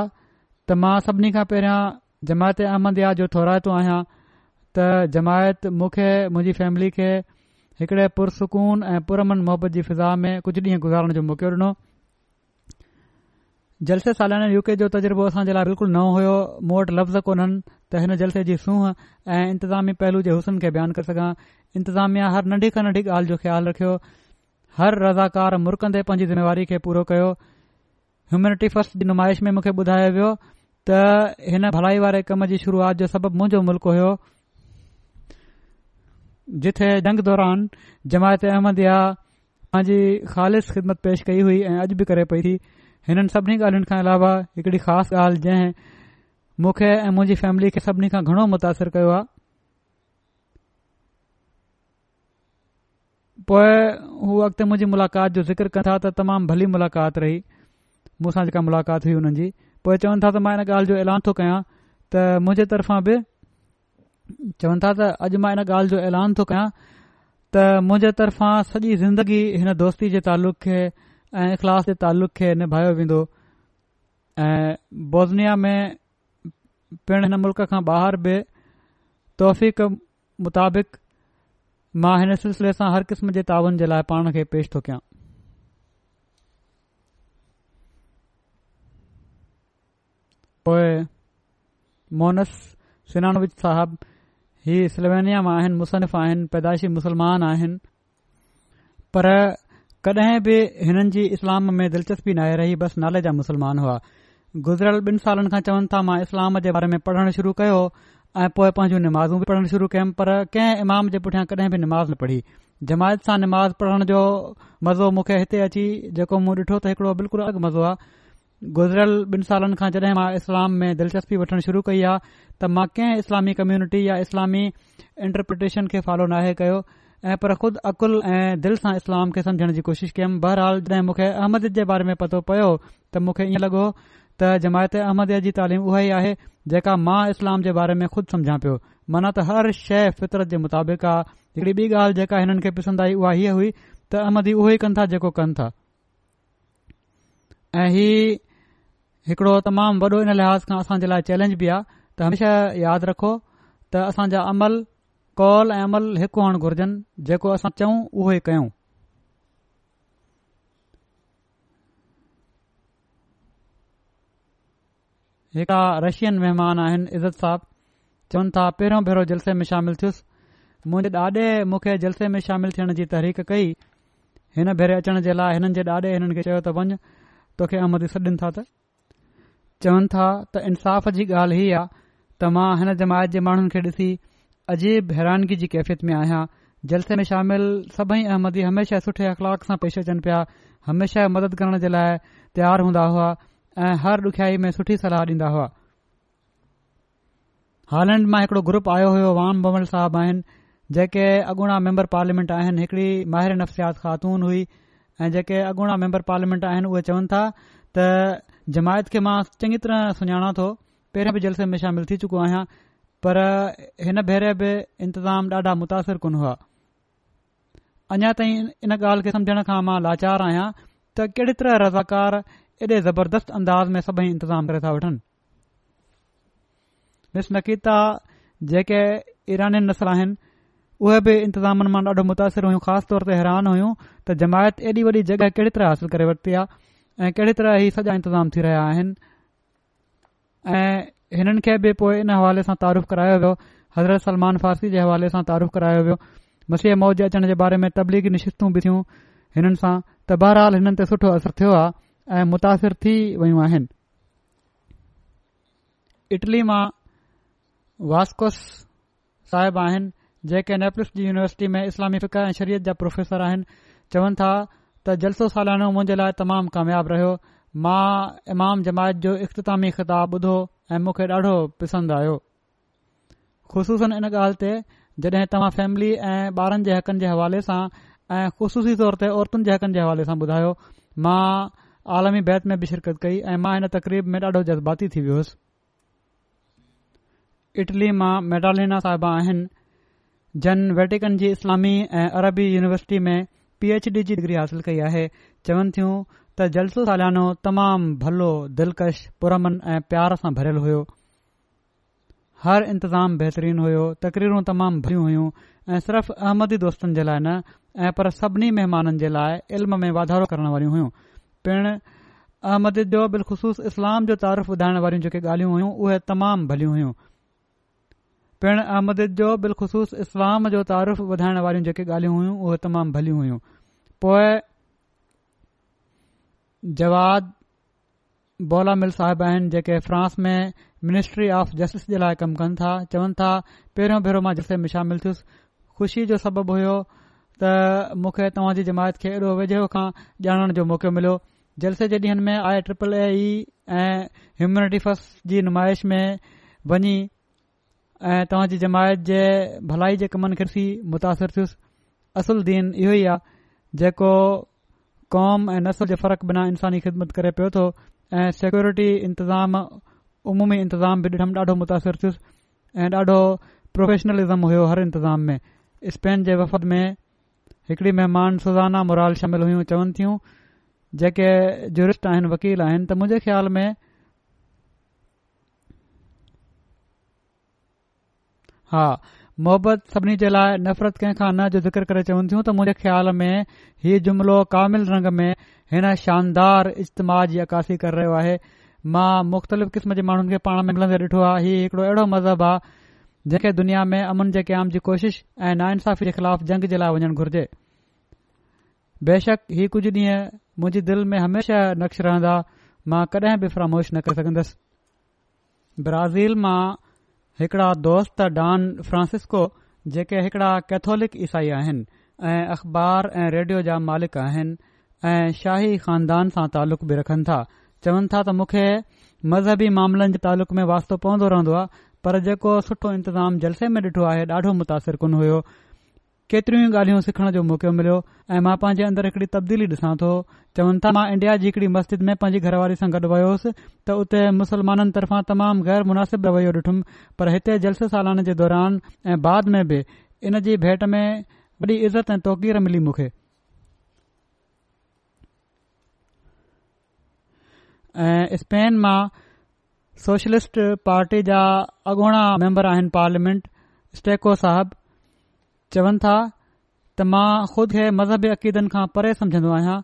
त मां सभिनी खां पहिरियों जमायत अहमद जो थोरायतो थो आहियां त जमायत मूंखे मुंहिंजी फैमिली खे हिकड़े पुरसकून ऐं पुरमन मोहबत जी फिज़ा में कुझु ॾींहं गुजारण जो मौको ॾिनो जलसे सालाने यू के जो तजुर्बो असांजे लाइ बिल्कुलु न हुयो मूं वटि लफ़्ज़ कोननि त हिन जलसे जी सूह ऐं इंतिज़ामी पहलू जे हुसन खे बयान करे सघां इंतिज़ामिया हर नन्ढी खां नन्ढी ॻाल्हि जो ख़्यालु रखियो हर रज़ाकार मुरकंदे पांजी जिम्मेवारी खे पूरो कयो ह्यूमेटी फर्स्ट जी नुमाइश में मूंखे ॿुधायो वियो त हिन भलाई वारे कम जी शुरूआत जो सबब मुंजो मुल्क़ हुयो जिथे जंग दौरान जमायत अहमद पंहिंजी ख़ालि ख़िदमत पेष कई हुई ऐं अॼु बि करे पई थी हिननि सभिनी ॻाल्हियुनि खां अलावा हिकड़ी ख़ासि ॻाल्हि जंहिं मूंखे ऐं मुंहिंजी फैमिली खे सभिनी खां घणो मुतासिर कयो आहे पोइ हूअ अॻिते मुंहिंजी मुलाक़ात जो ज़िक्र कनि था त तमामु भली मुलाक़ात रही मुसां जेका मुलाक़ात हुई हुननि जी पोएं चवनि था त मां इन ॻाल्हि जो ऐलान थो कया त मुंहिंजे तरफ़ा बि चवनि था त अॼु मां इन ॻाल्हि जो ऐलान थो कयां त मुंहिंजे तरफ़ा सॼी ज़िंदगी हिन दोस्ती जे तालुक़ खे ऐं इख़लास जे तालुक़ खे निभायो वेंदो ऐं बोज़निया में पिण हिन मुल्क़ खां ॿाहिरि बि तोफ़िक मुताबिक़ मां हिन सिलसिले सां हर क़िस्म जे तावन जे लाइ पाण खे पेश थो कयां पोएं मोनस सिनानविज साहब ही स्लोवेनिया मां आहिनि मुसनििफ़ आहिनि पैदाइशी मुस्लमान आहिनि पर कॾहिं बि हिननि जी इस्लाम में दिलचस्पी नाहे रही बस नाले जा मुस्लमान हुआ गुज़िरियल ॿिन सालनि खां चवनि था मां इस्लाम जे बारे में पढ़ण शुरू कयो ऐं पोएं पांजी नमाज़ बि पढ़णु शुरू कयुमि पर कंहिं इमाम जे पुठियां कडहिं बि निमाज़ न पढ़ी जमायत सां निमाज़ पढ़ण जो मज़ो मूंखे हिते अची जेको मूं ॾिठो त हिकड़ो बिल्कुलु अलॻि मज़ो आहे गुज़िरियल ॿिन सालनि खां जड॒हिं मां इस्लाम में दिलचस्पी वठण शुरू कई आहे त मां कंहिं इस्लामी कम्यूनिटी या इस्लामी इंटरप्रिटेशन खे फॉलो नाहे कयो ऐं पर ख़ुदि अक़ुल ऐं दिल सां इस्लाम खे समुझण जी कोशिशि बहरहाल बहराल जेंखे अहमद जे बारे में पतो पयो त मूंखे ईअं लॻो त जमायत अहमद जी तालीम उहा ई आहे जेका मां इस्लाम जे बारे में ख़ुदि सम्झा पियो मना त हर शइ फितरत जे मुताबिक़ आहे हिकड़ी ॿी ॻाल्हि जेका हिननि खे पसंद आई उहा हीअ हुई त अहमदी उहो ई कनि था जेको कनि था ऐं ही हिकड़ो तमामु वॾो इन लिहाज़ खां असां जे लाइ चैलेंज बि आहे त हमेशा यादि रखो त असां अमल कॉल ऐं अमल हिकु हुअणु घुर्जनि जेको असां चऊं उहे कयूं हिकु रशियन महिमान आहिनि इज़त साहब चवनि था पहिरियों भेरो जलसे में शामिल थियुसि मुंहिंजे ॾाॾे मूंखे जलसे में शामिल थियण जी तहरीक कई हिन भेरे अचण जे लाइ हिननि जे ॾाॾे हिननि खे चयो त वञु तोखे अहमद सॾनि था त चवनि था त इंसाफ़ जी ॻाल्हि हीअ आहे त मां हिन जमायत जे माण्हुनि खे ॾिसी अजीब हैरानगी जी कैफ़ियत में आहियां जलसे में शामिल सभई अहमदी हमेशा सुठे अख़लाक सां पेश अचनि पिया हमेशा मदद करण जे लाइ तयार हूंदा हुआ ऐं हर डुखयाई में सुठी सलाह ॾींदा हुआ हालैंड मां हिकड़ो ग्रुप आयो हो वाम बवन साहब आहिनि जेके अगूणा मेंम्बर पार्लियामेंट आहिनि हिकड़ी माहिर नफ़्सियात ख़ातून हुई ऐं जेके अगूणा मेंम्बर पार्लियामेंट आहिनि उहे चवनि था त जमायत खे मां चङी तरह सुञाणा थो पहिरियों बि जलसे में शामिल थी चुको आहियां पर हिन भेरे बि इंतज़ाम ॾाढा मुतासिरु कनि हुआ अञा ताईं इन ॻाल्हि खे समुझण खां मां लाचार आहियां त कहिड़ी तरह रज़ाकार एॾे ज़बरदस्त अंदाज़ में सभई इंतज़ाम करे था वठनि मिस नकीता जेके ईरानी नसल आहिनि उहे बि इंतिज़ामनि मां ॾाढो मुतासिर हुयूं ख़ासि तौर ते हैरान हुयूं त जमायत एॾी वॾी जॻहि कहिड़ी तरह हासिल करे वरिती आहे ऐं कहिड़ी तरह ही सॼा इंतज़ाम थी रहिया आहिनि ऐं हिननि खे बि पोइ इन हवाले सां तारूफ़ु करायो वियो हज़रत सलमान फारसी जे हवाले सां तारूफ़ करायो वियो मसीह मौज जे अचण जे बारे में तबलीगी निशित्तू बि थियूं हिननि सां त बहरहाल हिननि ते सुठो असरु थियो आहे ऐं मुतासिर थी वियूं आहिनि इटली मां वास्कोस साहिब आहिनि जेके नेपल्स यूनिवर्सिटी में इस्लामी फिक ऐं शरीयत जा प्रोफेसर आहिनि चवनि था त जलसो सालानो मुंहिजे लाइ तमामु कामयाबु रहियो मां इमाम जमायत जो इख़्तितामी ख़िताबु ॿुधो ऐ मूंखे ॾाढो पसंदि आयो ख़सूसनि इन ॻाल्हि ते जड॒हिं तव्हां फैमिली ऐं ॿारनि जे हक़नि जे हवाले सां ऐं ख़सूसी तौर ते औरतुनि जे हक़नि जे हवाले सां ॿुधायो मां आलमी बैत में बि शिरकत कई ऐं मां हिन तक़रीब में ॾाढो जज़्बाती थी वयुसि इटली मां मेडालिना साहिबा आहिनि जन वैटिकन जी इस्लामी ऐं अरबी यूनिवर्सिटी में पी ऐच डी जी डिग्री हासिल कई आहे चवनि थियूं त जलसो सालियानो तमामु भलो दिलकश पुरमन ऐं प्यार सां भरियलु हुयो हर इंतज़ाम बहितरीन हुयो तकरीरूं तमामु भलियूं हुयूं ऐं सिर्फ़ अहमदी दोस्तनि जे लाइ न ऐं पर सभिनी महिमाननि जे लाइ इल्म में वाधारो करण वारियूं हुइयूं पिण अहमद जो बिलख़सूस इस्लाम जो तारूफ़ु वधाइण वारियूं जेके ॻाल्हियूं हुयूं उहे तमामु भलियूं पिण अहमद जो बिलख़सूस इस्लाम जो तारफ़ु वधाइण वारियूं जेके ॻाल्हियूं हुयूं उहे तमामु भलियूं जवाद बोला मिल साहिब आहिनि जेके फ्रांस में मिनिस्ट्री ऑफ़ जस्टिस जे लाइ कमु कनि था चवनि था पहिरियों भेरो मां जलसे में शामिल थियुसि खु़शी जो सबबु हुयो त मूंखे तव्हां जी जमायत खे एॾो वेझो खां ॼाणण जो मौको मिलियो जलसे जे ॾींहंनि में आई ट्रिपल ए ई ऐं ह्यूमन रिफोर्स जी नुमाइश में वञी ऐं तव्हां जी जमायत जे भलाई जे कमनि खिरसी थी मुतासिर थियुसि असुलु दीन इहो ई आहे जेको क़ौम ऐं جو فرق بنا बिना خدمت ख़िदमत करे पियो थो ऐं सिक्योरिटी इंतिज़ामुमी इंतिज़ाम बि ॾिठमि متاثر मुतासिरु थियुसि ऐं ॾाढो प्रोफेशनलिज़्म हुयो हर इंतिज़ाम में स्पेन जे वफ़द में हिकिड़ी महिमान सुज़ाना मुराल शामिल हुयूं चवनि थियूं जेके जूरिस्ट आहिनि वकील आहिनि त मुंहिंजे ख़्याल में हा मोहबत सभिनी जे लाइ नफ़रत कंहिं न जो जिक्र करे चवनि थियूं त मुंहिंजे ख़्याल में हीउ जुमिलो कामिल रंग में हिन शानदार इज्तमाह जी अकासी करे रहियो आहे मां मुख़्तलिफ़ क़िस्म जे माण्हुनि खे पाण मिलन्दे ॾिठो आहे ही हिकड़ो अहिड़ो मज़हब आहे जेके दुनिया में अमन जे क़याम जी कोशिश ऐं ना इंसाफ़ जे ख़िलाफ़ जंग जे लाइ वञणु घुर्जे बेशक हीउ कुझु ॾींहं मुंहिंजी दिलि में हमेशा नक्श रहंदा मां कडहिं बि फरामोश न करे सघंदसि मां हिकड़ा दोस्त डॉन फ्रांसिस्को जेके हिकड़ा कैथोलिक ईसाई आहिनि ऐं अख़बार ऐं रेडियो जा मालिक आहिनि ऐं शाही खानदान सां तालुक़ बि रखनि था चवनि था त मूंखे मज़हबी मामलनि जे तालुक़ में वास्तो पवंदो रहंदो आहे पर जेको सुठो इंतज़ाम जलसे में ॾिठो आहे ॾाढो मुतासिर कोन हुयो केतरियूं ई ॻाल्हियूं सिखण जो मौक़ो मिलियो ऐं मां पंहिंजे अंदर हिकड़ी तब्दीली ॾिसां थो चवनि था मां इंडिया जी हिकड़ी मस्जिद में पंहिंजी घरवारी सां गॾु वयोसि त उते मुस्लमाननि तरफ़ां तमामु गैर मुनासिब रवैयो ॾिठुमि पर हिते जलसे सालाने जे दौरान ऐं बाद में बि इन जी भेट में वॾी इज़त ऐं तौकीर मिली मूंखे ऐं स्पेन मां सोशलिस्ट पार्टी जा अॻोणा मैंबर आहिनि पार्लियामेंट स्टेको साहिब चवनि था त मां खुद ही मज़हबी अक़ीदनि खां परे समझंदो आहियां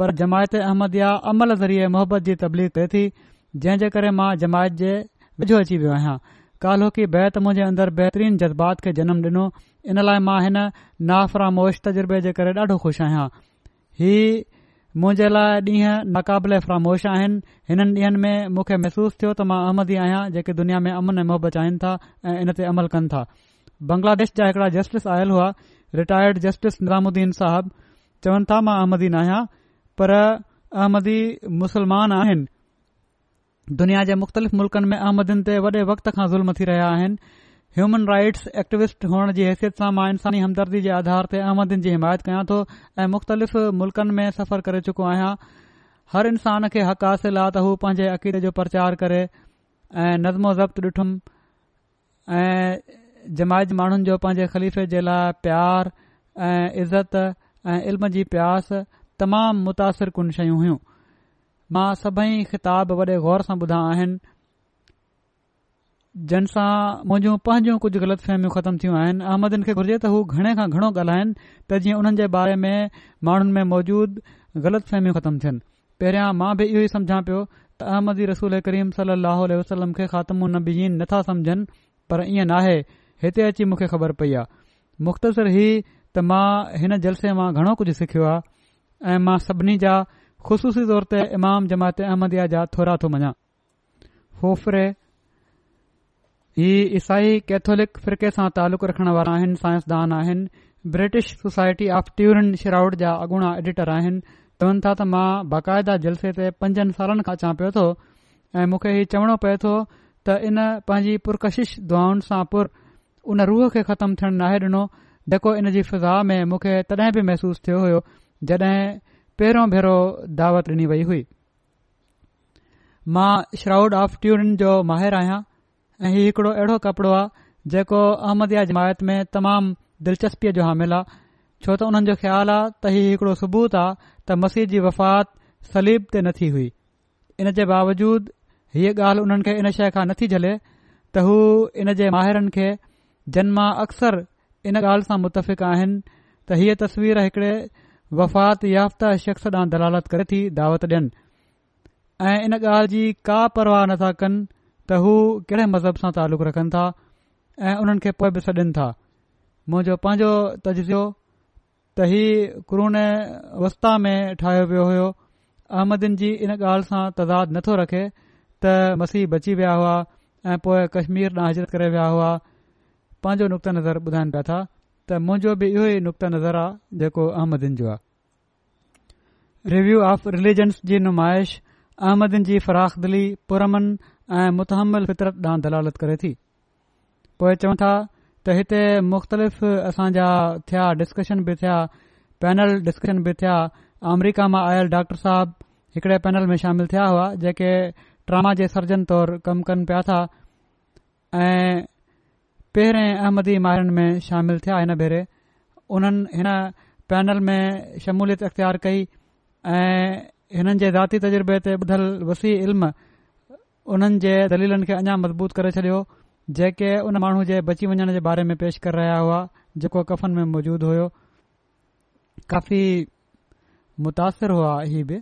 पर जमायत अहमद जा अमल ज़रिए मोहबत जी तबलीग थिए थी जंहिं जे करे मां जमायत जे वेझो अची वियो आहियां काल होकी बैत मुंहिंजे अंदर बेहतरीन जज़्बात खे जनमु डि॒नो इन लाइ मां हिन नाफ़रामोश तज़ुर्बे जे करे ॾाढो ख़ुशि आहियां ही मुंहिंजे लाइ ॾींहं नाक़ाबिले फरामोश आहिनि हिननि ॾींहनि में मूंखे महसूस थियो त मां अहमदी आहियां जेके दुनिया में अमन ऐं मोहबत चाहिनि था ऐ इन ते अमल कनि था बांग्लादेश जा हिकड़ा जस्टिस आयल हुआ रिटायर्ड जस्टिस नरामुद्दीन साहब चवनि था मां अहमदीन आहियां पर अहमदीन मुस्लमान आहिनि दुनिया जे मुख़्तलिफ़ मुल्क़नि में अहमदन ते वॾे वक़्त खां ज़ुल्म थी रहिया आहिनि ह्यूमन राइटस एक्टिविस्ट हुअण जी हैसियत सां मां इंसानी हमदर्दी जे आधार ते अहमदन जी हिमायत कयां थो ऐं मुख़्तलिफ़ मुल्क़नि में सफ़र करे चुको आहियां हर इंसान खे हक हासिल आहे त हू पंहिंजे अक़ीदे जो प्रचार करे ऐं नज़्म ज़्त ॾिठुम ऐं जमायत माण्हुनि जो पंहिंजे ख़लीफ़े जे लाइ प्यार ऐं इज़त ऐं इल्म जी प्यास तमामु मुतासिर कुन शयूं हुयूं मां सभई ख़िताब वॾे गौर सां ॿुधा आहिनि जंहिंसां मुंजूं पंहिंजूं कुझु ग़लति फहिमियूं ख़त्म थियूं आहिनि अहमदन खे घुर्जे त हू घणे खां घणो ॻाल्हाइनि त जीअं उन्हनि जे बारे में माण्हुनि में मौजूद ग़लत फहिमियूं ख़त्मु थियन पहिरियां मां बि इहो ई सम्झा पियो त अहमद रसूल करीम सली अलसलम खे ख़ात्म उन बिन नथा समझनि पर ईअं नाहे हिते अची मूंखे ख़बर पई आहे मुख़्तसिर हीउ त मां हिन जलसे मां घणो कुझु सिखियो आहे ऐं मां सभिनी जा ख़ुशूसी तौर ते इमाम जमात अहमदया जा थोरा थो मञां फोफरे ही ईसाई कैथोलिक फिरके सां तालुक़ रखण वारा आहिनि साइंसदान आहिनि British Society of Turin Shroud जा अगूणा एडिटर आहिनि चवन था त मां बाक़ायदा जलसे ते पंज सालनि खां अचां पियो थो ऐं मूंखे हीउ चवणो पए थो त इन पंहिंजी पुरकशिश दुआनि सां पुर उन रूह खे ख़तमु थियण नाहे डि॒नो डको इन जी फिज़ा में मूंखे तॾहिं बि महसूस थियो हो जड॒हिं पहिरों भेरो दावत डि॒नी वई हुई मां श्राऊड ऑफ ट्यूरिन जो माहिर आहियां ऐ ही हिकड़ो अहिड़ो कपड़ो आहे जेको अहमदया जमायत में तमामु दिलचस्पीअ जो हामिल आहे छो त उन्हनि जो ख़्यालु आहे त ही हिकड़ो सबूत आहे त मसीह जी वफ़ात सलीब ते नथी हुई इन जे बावजूद हीअ ॻाल्हि उन्हनि खे इन शइ खां नथी झले त हू इन जे माहिरनि खे जन मां अक्सर इन ॻाल्हि सां मुतफ़िक़ आहिनि त हीअ तस्वीर हिकड़े वफ़ात याफ़्ता शख़्स ॾांहुं दलालत करे थी दावत ॾियनि ऐं इन ॻाल्हि जी का परवाह नथा कनि त हू कहिड़े मज़हब सां तालुक़ु रखनि था ऐं उन्हनि खे पोइ बि सॾनि था मुंहिंजो पंहिंजो तजुर्बो त ही कुरून वस्ता में ठाहियो वियो हुयो अहमदिन जी इन ॻाल्हि सां तज़ाद नथो रखे त मसीह बची विया हुआ ऐं पोइ कश्मीर ॾांहुं हाजिरत करे विया हुआ पंहिंजो नुक़्त नज़र ॿुधाइनि पिया था त मुंहिंजो बि इहो ई नुपत नज़र आहे जेको अहमदिन जो आहे रिव्यू ऑफ रिलीजन्स जी नुमाइश अहमदन जी फराख़ दिली पुरमन ऐं मुतहमल फितरत ॾांहुं दलालत करे थी पोइ चवनि था त हिते मुख़्तलिफ़ असां जा थिया डिस्कशन बि थिया पैनल डिस्कशन बि थिया अमरीका मां आयल डॉक्टर साहब हिकड़े पैनल में शामिल थिया हुआ जेके ट्रामा जे सर्जन तौर कम कनि पिया था ऐं पहिरें अहमदी माहिरनि में शामिल थिया हिन भेरे उन्हनि हिन पैनल में शमूलियत इख़्तियारु कई ऐं हिननि जे ज़ाती तजुर्बे ते ॿुधल वसी इल्म उन्हनि जे दलीलनि खे अञा मज़बूत करे छॾियो जेके उन माण्हू जे बची वञण जे बारे में पेशि करे रहिया हुआ जेको कफ़न में मौजूदु हुयो काफ़ी मुतासिरु हुआ इहे बि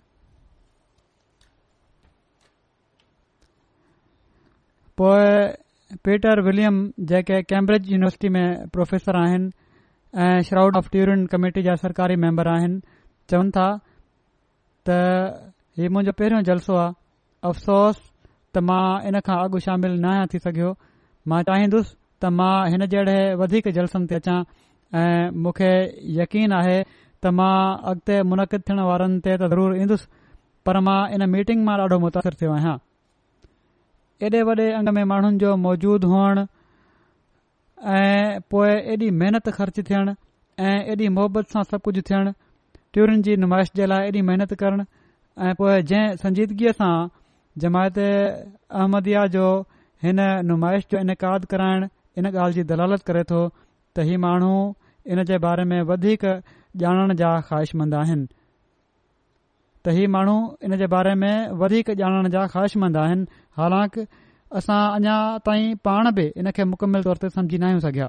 पीटर विलियम जेके कैम्ब्रिज यूनिवर्सिटी में प्रोफ़ेसर आहिनि ऐं श्राउड ऑफ़ ट्यूरिन कमेटी जा सरकारी मैंबर आहिनि चवनि था त हीउ मुंहिंजो पहिरियों जलसो आहे अफ़सोस त मां इन खां अॻु शामिल न आहियां थी सघियो मां चाहिंदुसि त मां हिन जहिड़े वधीक जलसनि ते अचां ऐं मूंखे यकीन आहे त मां अॻिते मुनक़िद थियण वारनि ते त ज़रूरु ईंदुसि पर मां इन मीटिंग मां ॾाढो मुतासिर थियो आहियां एॾे वॾे अंग में माण्हुनि जो मौजूदु हुअणु ऐं पोए एॾी महिनत ख़र्च थियणु ऐं एॾी मुहबत सां सभु कुझु थियणु ट्यूरियुनि जी नुमाइश जे लाइ एॾी महिनत करणु ऐं पोएं जंहिं संजीदगीअ सां जमायत अहमदया जो हिन नुमाइश जो इनक़ादु कराइण इन ॻाल्हि जी दलालत करे थो त इहे माण्हू इन जे बारे में वधीक ॼाणण जा ख़्वाहिशमंद त ही माण्हू इन जे बारे में वधीक ॼाणण जा ख़्वाहिशमंद आहिनि हालांकि असां अञा ताईं पाण बि इन खे मुकमिल तौर ते समझी न आहियूं सघिया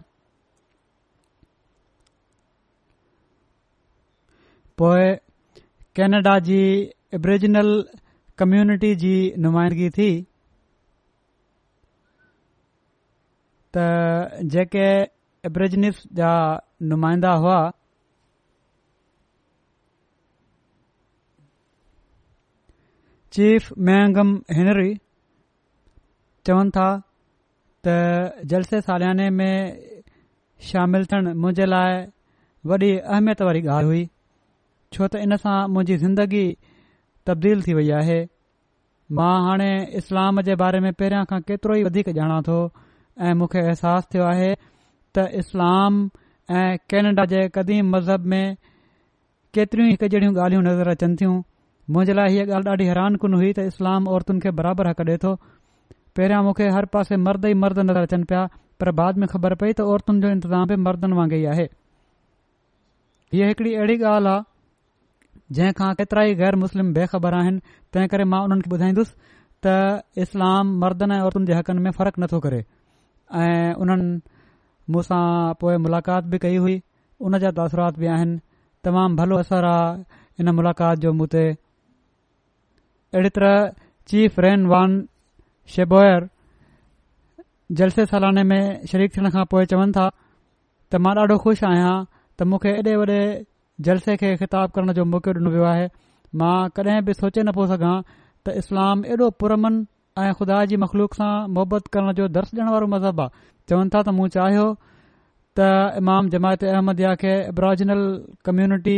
पोइ कैनेडा जी एबरिजनल कम्यूनिटी जी नुमाइंदगी थी त जेके एबरिजनिव जा नुमाइंदा हुआ चीफ मैंगम हेनरी चवनि था त जलसे सालियाने में शामिल थियण मुहिंजे लाइ वॾी अहमियत वारी ॻाल्हि हुई छो त इन सां मुंहिंजी ज़िंदगी तब्दील थी वई आहे मां हाणे इस्लाम जे बारे में पहिरियां खां केतिरो ई वधीक ॼाणा थो ऐं मूंखे अहसासु थियो आहे त इस्लाम ऐं कैनेडा जे कदीम मज़हब में केतरियूं ई हिकु जहिड़ियूं ॻाल्हियूं नज़र अचनि थियूं मुंहिंजे लाइ हीअ ॻाल्हि ॾाढी हैरान कुन हुई त इस्लाम औरतुनि खे बराबर हक कॾे थो पहिरियां मूंखे हर पासे मर्द ई मर्द नज़र अचनि पिया पर बाद में ख़बर पई त औरतुनि जो इंतिज़ाम बि मर्दनि वांगुरु ई आहे हीअ हिकड़ी अहिड़ी ॻाल्हि आहे जंहिंखां केतिरा ई ग़ैर मुस्लिम बेखबर आहिनि तंहिं करे मां उन्हनि खे ॿुधाईंदुसि त इस्लाम मर्दनि ऐं औरतुनि जे हक़नि में फ़र्क़ु नथो करे ऐं उन्हनि मूसां पोइ मुलाक़ात बि कई हुई उन जा तासरात बि आहिनि तमामु भलो असर आहे हिन मुलाक़ात जो मूं ते अहिड़ी तरह चीफ रेन वान शेबोयर जलसे सालाने में शरीक थियण खां पोइ चवनि था त मां ॾाढो ख़ुशि आहियां त मूंखे एॾे वॾे जलसे खे ख़िताब करण जो मौक़ो डि॒नो वियो आहे मां कॾहिं बि सोचे नथो सघां त इस्लाम एॾो पुरमन ऐं खुदा जी मखलूक सां मुहबत करण जो दर्श ॾियण वारो मज़हब आहे चवनि था त मूं चाहियो त इमाम जमायत अहमद या खे एबराजिनल कम्युनिटी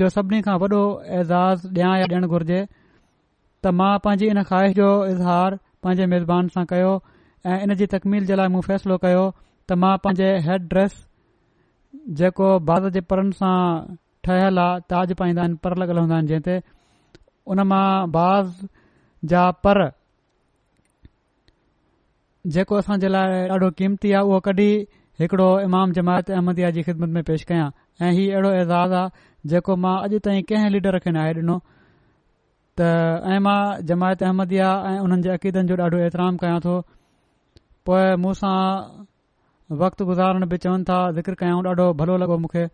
जो सभिनी खां वॾो एज़ाज़ ॾियां या ॾियण घुर्जे त मां पंहिंजी इन ख़्वाहिश जो इज़हार पंहिंजे मेज़बान सां कयो ऐं इन जी तकमील जे लाइ मूं फ़ैसिलो कयो त मां पंहिंजे हेड ड्रेस जेको बाद जे परनि सां ठहियलु आहे ताज पाईंदा आहिनि पर लॻल हूंदा आहिनि जंहिं ते उन मां बाज़ जा पर जेको असां जे लाइ ॾाढो कीमती आहे उहो कॾी हिकड़ो इमाम जमायत अहमदया जी ख़िदमत में पेश कयां ऐं इहो अहिड़ो एज़ाज़ आहे जेको मां अॼु ताईं लीडर खे ॾिनो त ऐं मां जमायत अहमदी ऐं उन्हनि जे अक़ीदनि जो ॾाढो एतराम कयां थो पोइ मूं वक़्तु गुज़ारण बि चवनि था ज़िक्र कयां ॾाढो भलो लॻो मूंखे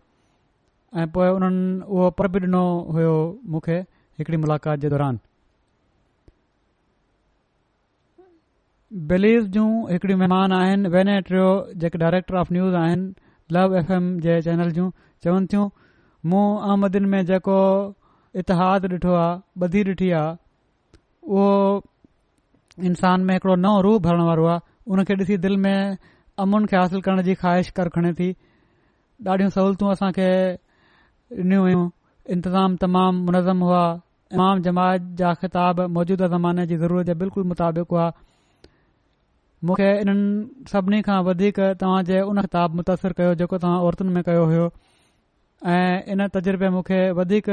ऐं पोइ उन्हनि उहो पर बि ॾिनो हुयो मूंखे हिकिड़ी मुलाक़ात जे दौरान बिलीव जूं हिकड़ी महिमान आहिनि वेने टियो जेके डायरेक्टर ऑफ न्यूज़ आहिनि लव एफ एम जे चैनल जूं चवनि थियूं मूं अहमदिन में जेको इतिहाद ॾिठो आहे ॿधी ॾिठी आहे उहो इंसान में हिकड़ो नओं रूह भरण वारो आहे उनखे ॾिसी दिलि में अमुन खे हासिल करण जी ख़्वाहिश कर खणे थी ॾाढियूं सहूलियतूं असां खे ॾिनियूं हुयूं इंतज़ाम तमामु मुनज़म हुआ तमाम जमायत जा ख़िताब मौजूदा ज़माने जी ज़रूरत जा बिल्कुलु मुताबिक़ इन्हनि सभिनी खां वधीक तव्हां जे उन ख़िताब मुतासिर कयो जेको तव्हां औरतुनि में कयो होयो ऐं इन तजुर्बे मूंखे वधीक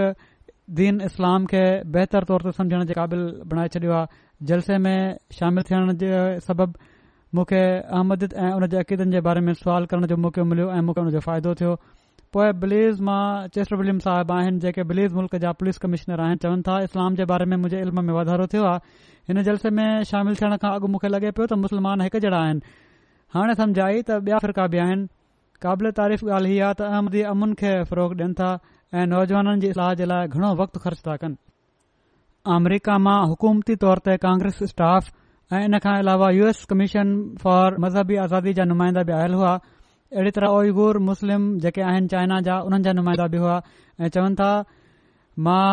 दीन इस्लाम खे बहितर तौर ते समुझण जे क़ाबिल बणाए छॾियो आहे जलसे में शामिल थियण जे सबबि मूंखे अहमद ऐं उन जे अक़ीदनि जे बारे में सुवाल करण जो मौक़ो मिलियो ऐं मूंखे उन जो फ़ाइदो थियो पोइ बिलेज़ मां चेस्टर विलियम साहिब आहिनि जेके बिलीज़ मुल्क जा पुलिस कमिश्नर आहिनि चवनि था इस्लाम जे बारे में मुंहिंजे इल्म में वाधारो थियो आहे हिन जलसे में शामिल थियण खां अॻु मुखे लॻे पियो त मुस्लमान हिकु जहिड़ा आहिनि हाणे सम्झाई त ॿिया फ़िरका बि आहिनि क़ाबिल तारीफ़ ॻाल्हि हीअ आहे त अहमदी अमुन खे फ़रोग ॾियनि था ऐं नौजवाननि जे इलाज लाइ घणो वक़्तु ख़र्च था कनि अमरिका मां हुकूमती तौर ते कांग्रेस स्टाफ ऐं इन खां अलावा यू एस कमीशन फॉर मज़हबी आज़ादी जा नुमाइंदा बि आयल हुआ अहिड़ी तरह ओइगुर मुस्लिम जेके आहिनि चाइना जा उन्हनि जा नुमाइंदा बि हुआ ऐं चवनि था मां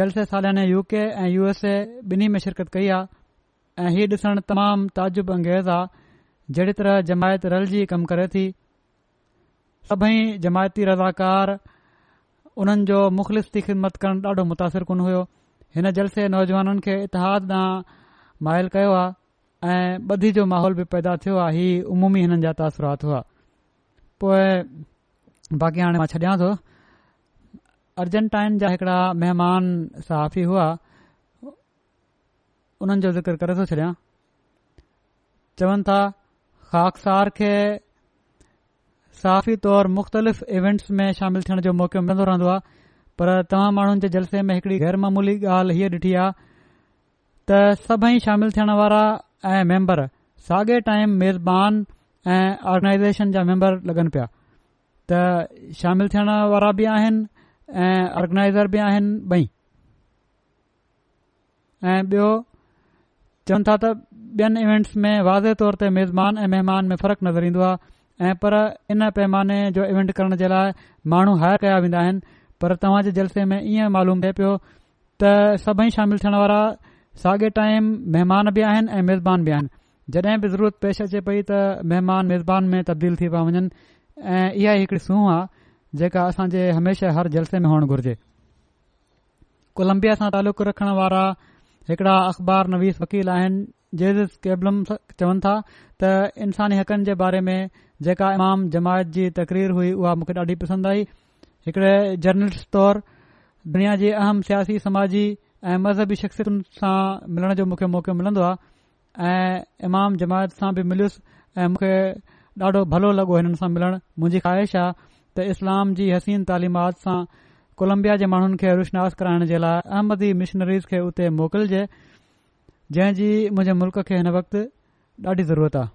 जलसे सालाने यू के ऐं यू एस ए ॿिन्ही में शिरकत कई आहे ऐं इहा ॾिसणु तमामु ताजुब अंगेज़ आहे जहिड़ी तरह जमायत रल जी कम करे थी सभई जमायती रज़ाकार उन्हनि जो ख़िदमत करणु ॾाढो मुतासिर कोन हुयो हिन जलसे नौजवाननि खे इतिहाद ॾांहुं माइल कयो आहे ऐं ॿधी जो माहौल बि पैदा थियो आहे ही उमूमी हिननि जा तासुरात हुआ पोएं बाक़ी हाणे मां छॾियां थो अर्जेंटाइन जा हिकड़ा महिमान सहाफ़ी हुआ उन्हनि जो ज़िक्र करे थो छॾियां चवनि था ख़ाकसार खे साफ़ी तौर मुख़्तलिफ़ इवेंट्स में शामिल थियण جو मौको मिलंदो रहंदो پر पर तव्हां माण्हुनि जे जलसे में हिकड़ी गैरमामूली ॻाल्हि हीअ ॾिठी आहे त شامل शामिल थियण ممبر ऐं मेम्बर साॻे टाइम मेज़बान ممبر आर्गेनाइज़ेशन जा मेम्बर شامل पिया त शामिल थियण آرگنائزر बि आहिनि ऐं आर्गनाइज़र बि आहिनि ॿई ऐं बि॒यो था त इवेंट्स में वाज़े तौर ते मेज़बान में ऐं पर इन पैमाने जो इवेंट करण जे लाइ माण्हू हायर कया वेंदा आहिनि पर तव्हांजे जलसे में ईअं मालूम थिए पियो त सभई शामिल थियण वारा साॻे टाइम महिमान बि आहिनि ऐं मेज़बान बि आहिनि जॾहिं बि ज़रूरत पेश अचे पई त महिमान मेज़बान में तब्दील थी पिया वञनि ऐं इहा ई हिकड़ी सूंह आहे जेका असांजे हमेशा हर जलसे में हुअण घुर्जे कोलम्बिया सां तालुक़ु रखण वारा हिकिड़ा अख़बार नवीस वकील आहिनि जे केबलम चवनि था त इन्सानी हक़नि जे बारे में जेका इमाम जमायत जी तकरीर हुई उहा मूंखे ॾाढी पसंदि आई हिकड़े जर्नलिस्ट तौर दुनिया जी अहम सियासी समाजी ऐं मज़हबी शख़्सियतुनि सां मिलण जो मुखे मौक़ो मिलंदो आहे ऐ इमाम जमायत सां बि मिलियुसि ऐं मूंखे ॾाढो भलो लॻो हिननि सां मिलण मुंजी ख़्वाहिश आहे त इस्लाम जी हसीन तालीमात सां कोलम्बिया जे माण्हुनि खे रुशनास कराइण जे लाइ अहमदी मिशनरीज़ खे उते मोकिलजे जंहिं जी मुंहिंजे मुल्क़ खे हिन वक़्तु ॾाढी ज़रूरत आहे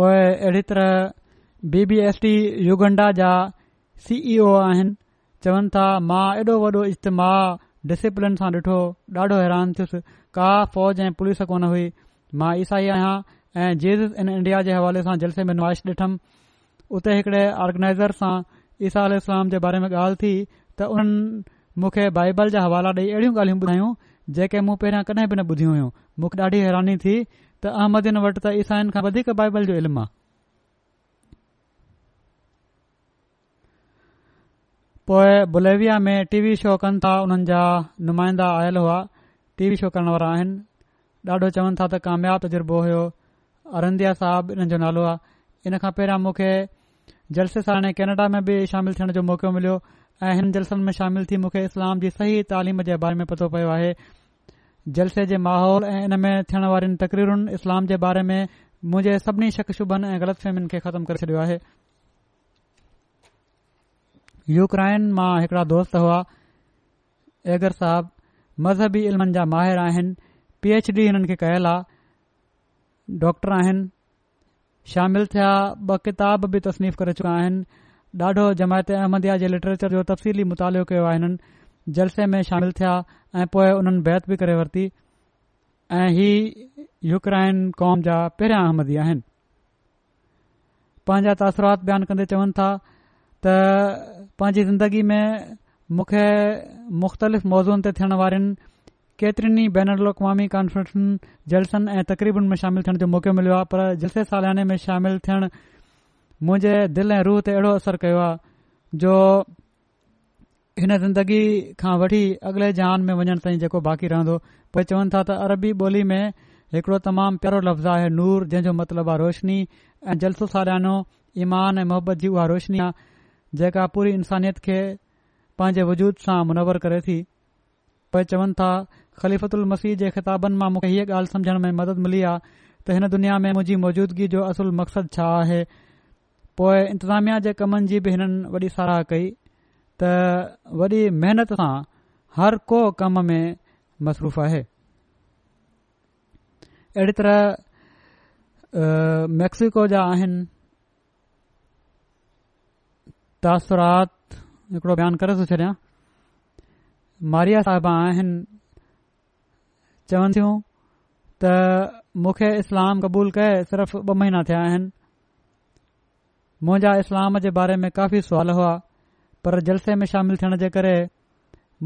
पोइ अहिड़ी तरह B B S T Uganda जा सी ईओ e आहिनि चवनि था मां एॾो वॾो इज्तमाह डिसिप्लिन सां ॾिठो ॾाढो हैरान थियुसि का फ़ौज ऐं पुलिस कोन हुई मां ईसाई आहियां ऐं जीज़ इन इंडिया जे हवाले सां जलसे में नुमाइश ॾिठमि उते हिकड़े ऑर्गेनाइज़र सां ईसा आलाम जे बारे में ॻाल्हि थी त उन्हनि मूंखे बाइबल जा हवाला ॾेई अहिड़ियूं ॻाल्हियूं ॿुधायूं जेके मूं पहिरियों कॾहिं बि न ॿुधियूं हुइयूं मूंखे ॾाढी हैरानी थी त अहमदिन वटि त ईसाइनि खां वधीक बाइबल जो इल्मु आहे पोइ बुलेविया में टीवी शो कनि था उन्हनि जा नुमाइंदा आयल हुआ टीवी शो करण वारा आहिनि ॾाढो चवनि था त कामयाबु तज़ुर्बो हुयो अरंदिया साहब इन्हनि जो नालो आहे इन खां पहिरां मूंखे जलसे सां कैनेडा में बि शामिल थियण जो मौको मिलियो ऐं हिन जलसनि में शामिल थी मूंखे इस्लाम जी सही तालीम जे बारे में पतो पियो आहे जलसे जे माहौल ऐं इन में थियण वारीनि तकरीरुनि इस्लाम जे बारे में मुंहिंजे सभिनी शक़ख़ शुभनि ऐं ग़लति फहिमियुनि खे ख़तमु करे छडि॒यो आहे यूक्राइन मां हिकड़ा दोस्त हुआ ऐगर साहिब मज़हबी इल्मनि जा माहिर आहिनि पी एच डी हिननि खे कयल आहे डॉक्टर आहिनि शामिल थिया ब किताब बि तसनीफ करे चुका आहिनि ॾाढो जमायत अहमदया जे लिटरेचर जो तफ़्सीली मुतालो कयो आहे जलसे में शामिल थिया ऐं पोइ उन्हनि बैत बि करे वरिती ऐं ही यूकराइन कौम जा पहिरियां अहमदी आहिनि पंहिंजा तासिरात बयानु कंदे चवनि था त पंहिंजी ज़िंदगी में मूंखे मुख़्तलिफ़ मौज़ूअ ते थियण वारनि केतिरनि ई बेनरलमी कॉन्फ्रेंसुनि जलसनि ऐं तक़रीबुनि में शामिल थियण जो मौको मिलियो आहे पर जलसे सालियाने में शामिल थियण मुंहिंजे दिल ऐं रूह ते अहिड़ो असर कयो जो हिन ज़िंदगी खां वठी अगले जहान में वञण ताईं जेको बाक़ी रहंदो पोइ चवनि था त अरबी ॿोली में हिकड़ो तमामु प्यारो लफ़्ज़ आहे नूर जंहिं जो मतिलबु आहे रोशनी ऐं जलसो सारहानो ईमान ऐं मोहबत जी उहा रोशनी आहे जेका पूरी इंसानियत खे पंहिंजे वजूद सां मुनवर करे थी पर चवनि था ख़लीफ़त मसीह जे ख़िताबनि मां मूंखे हीअ ॻाल्हि समुझण में मदद मिली आहे त हिन दुनिया में मुंहिंजी मौजूदगी जो असुलु मक़सदु छा आहे पोइ इंतिज़ामिया जे कमनि जी बि हिननि वॾी साराह कई त वॾी محنت सां हर को कम में मसरूफ़ आहे अहिड़ी तरह मेक्सिको जा आहिनि तासिरात हिकिड़ो बयानु करे थो छॾिया मारिया साहिबा आहिनि चवनि थियूं त मुखे इस्लाम क़बूल कये सिर्फ़ ॿ महीना थिया आहिनि मुंहिजा इस्लाम जे बारे में काफ़ी सुवाल हुआ पर जलसे में शामिल थियण जे करे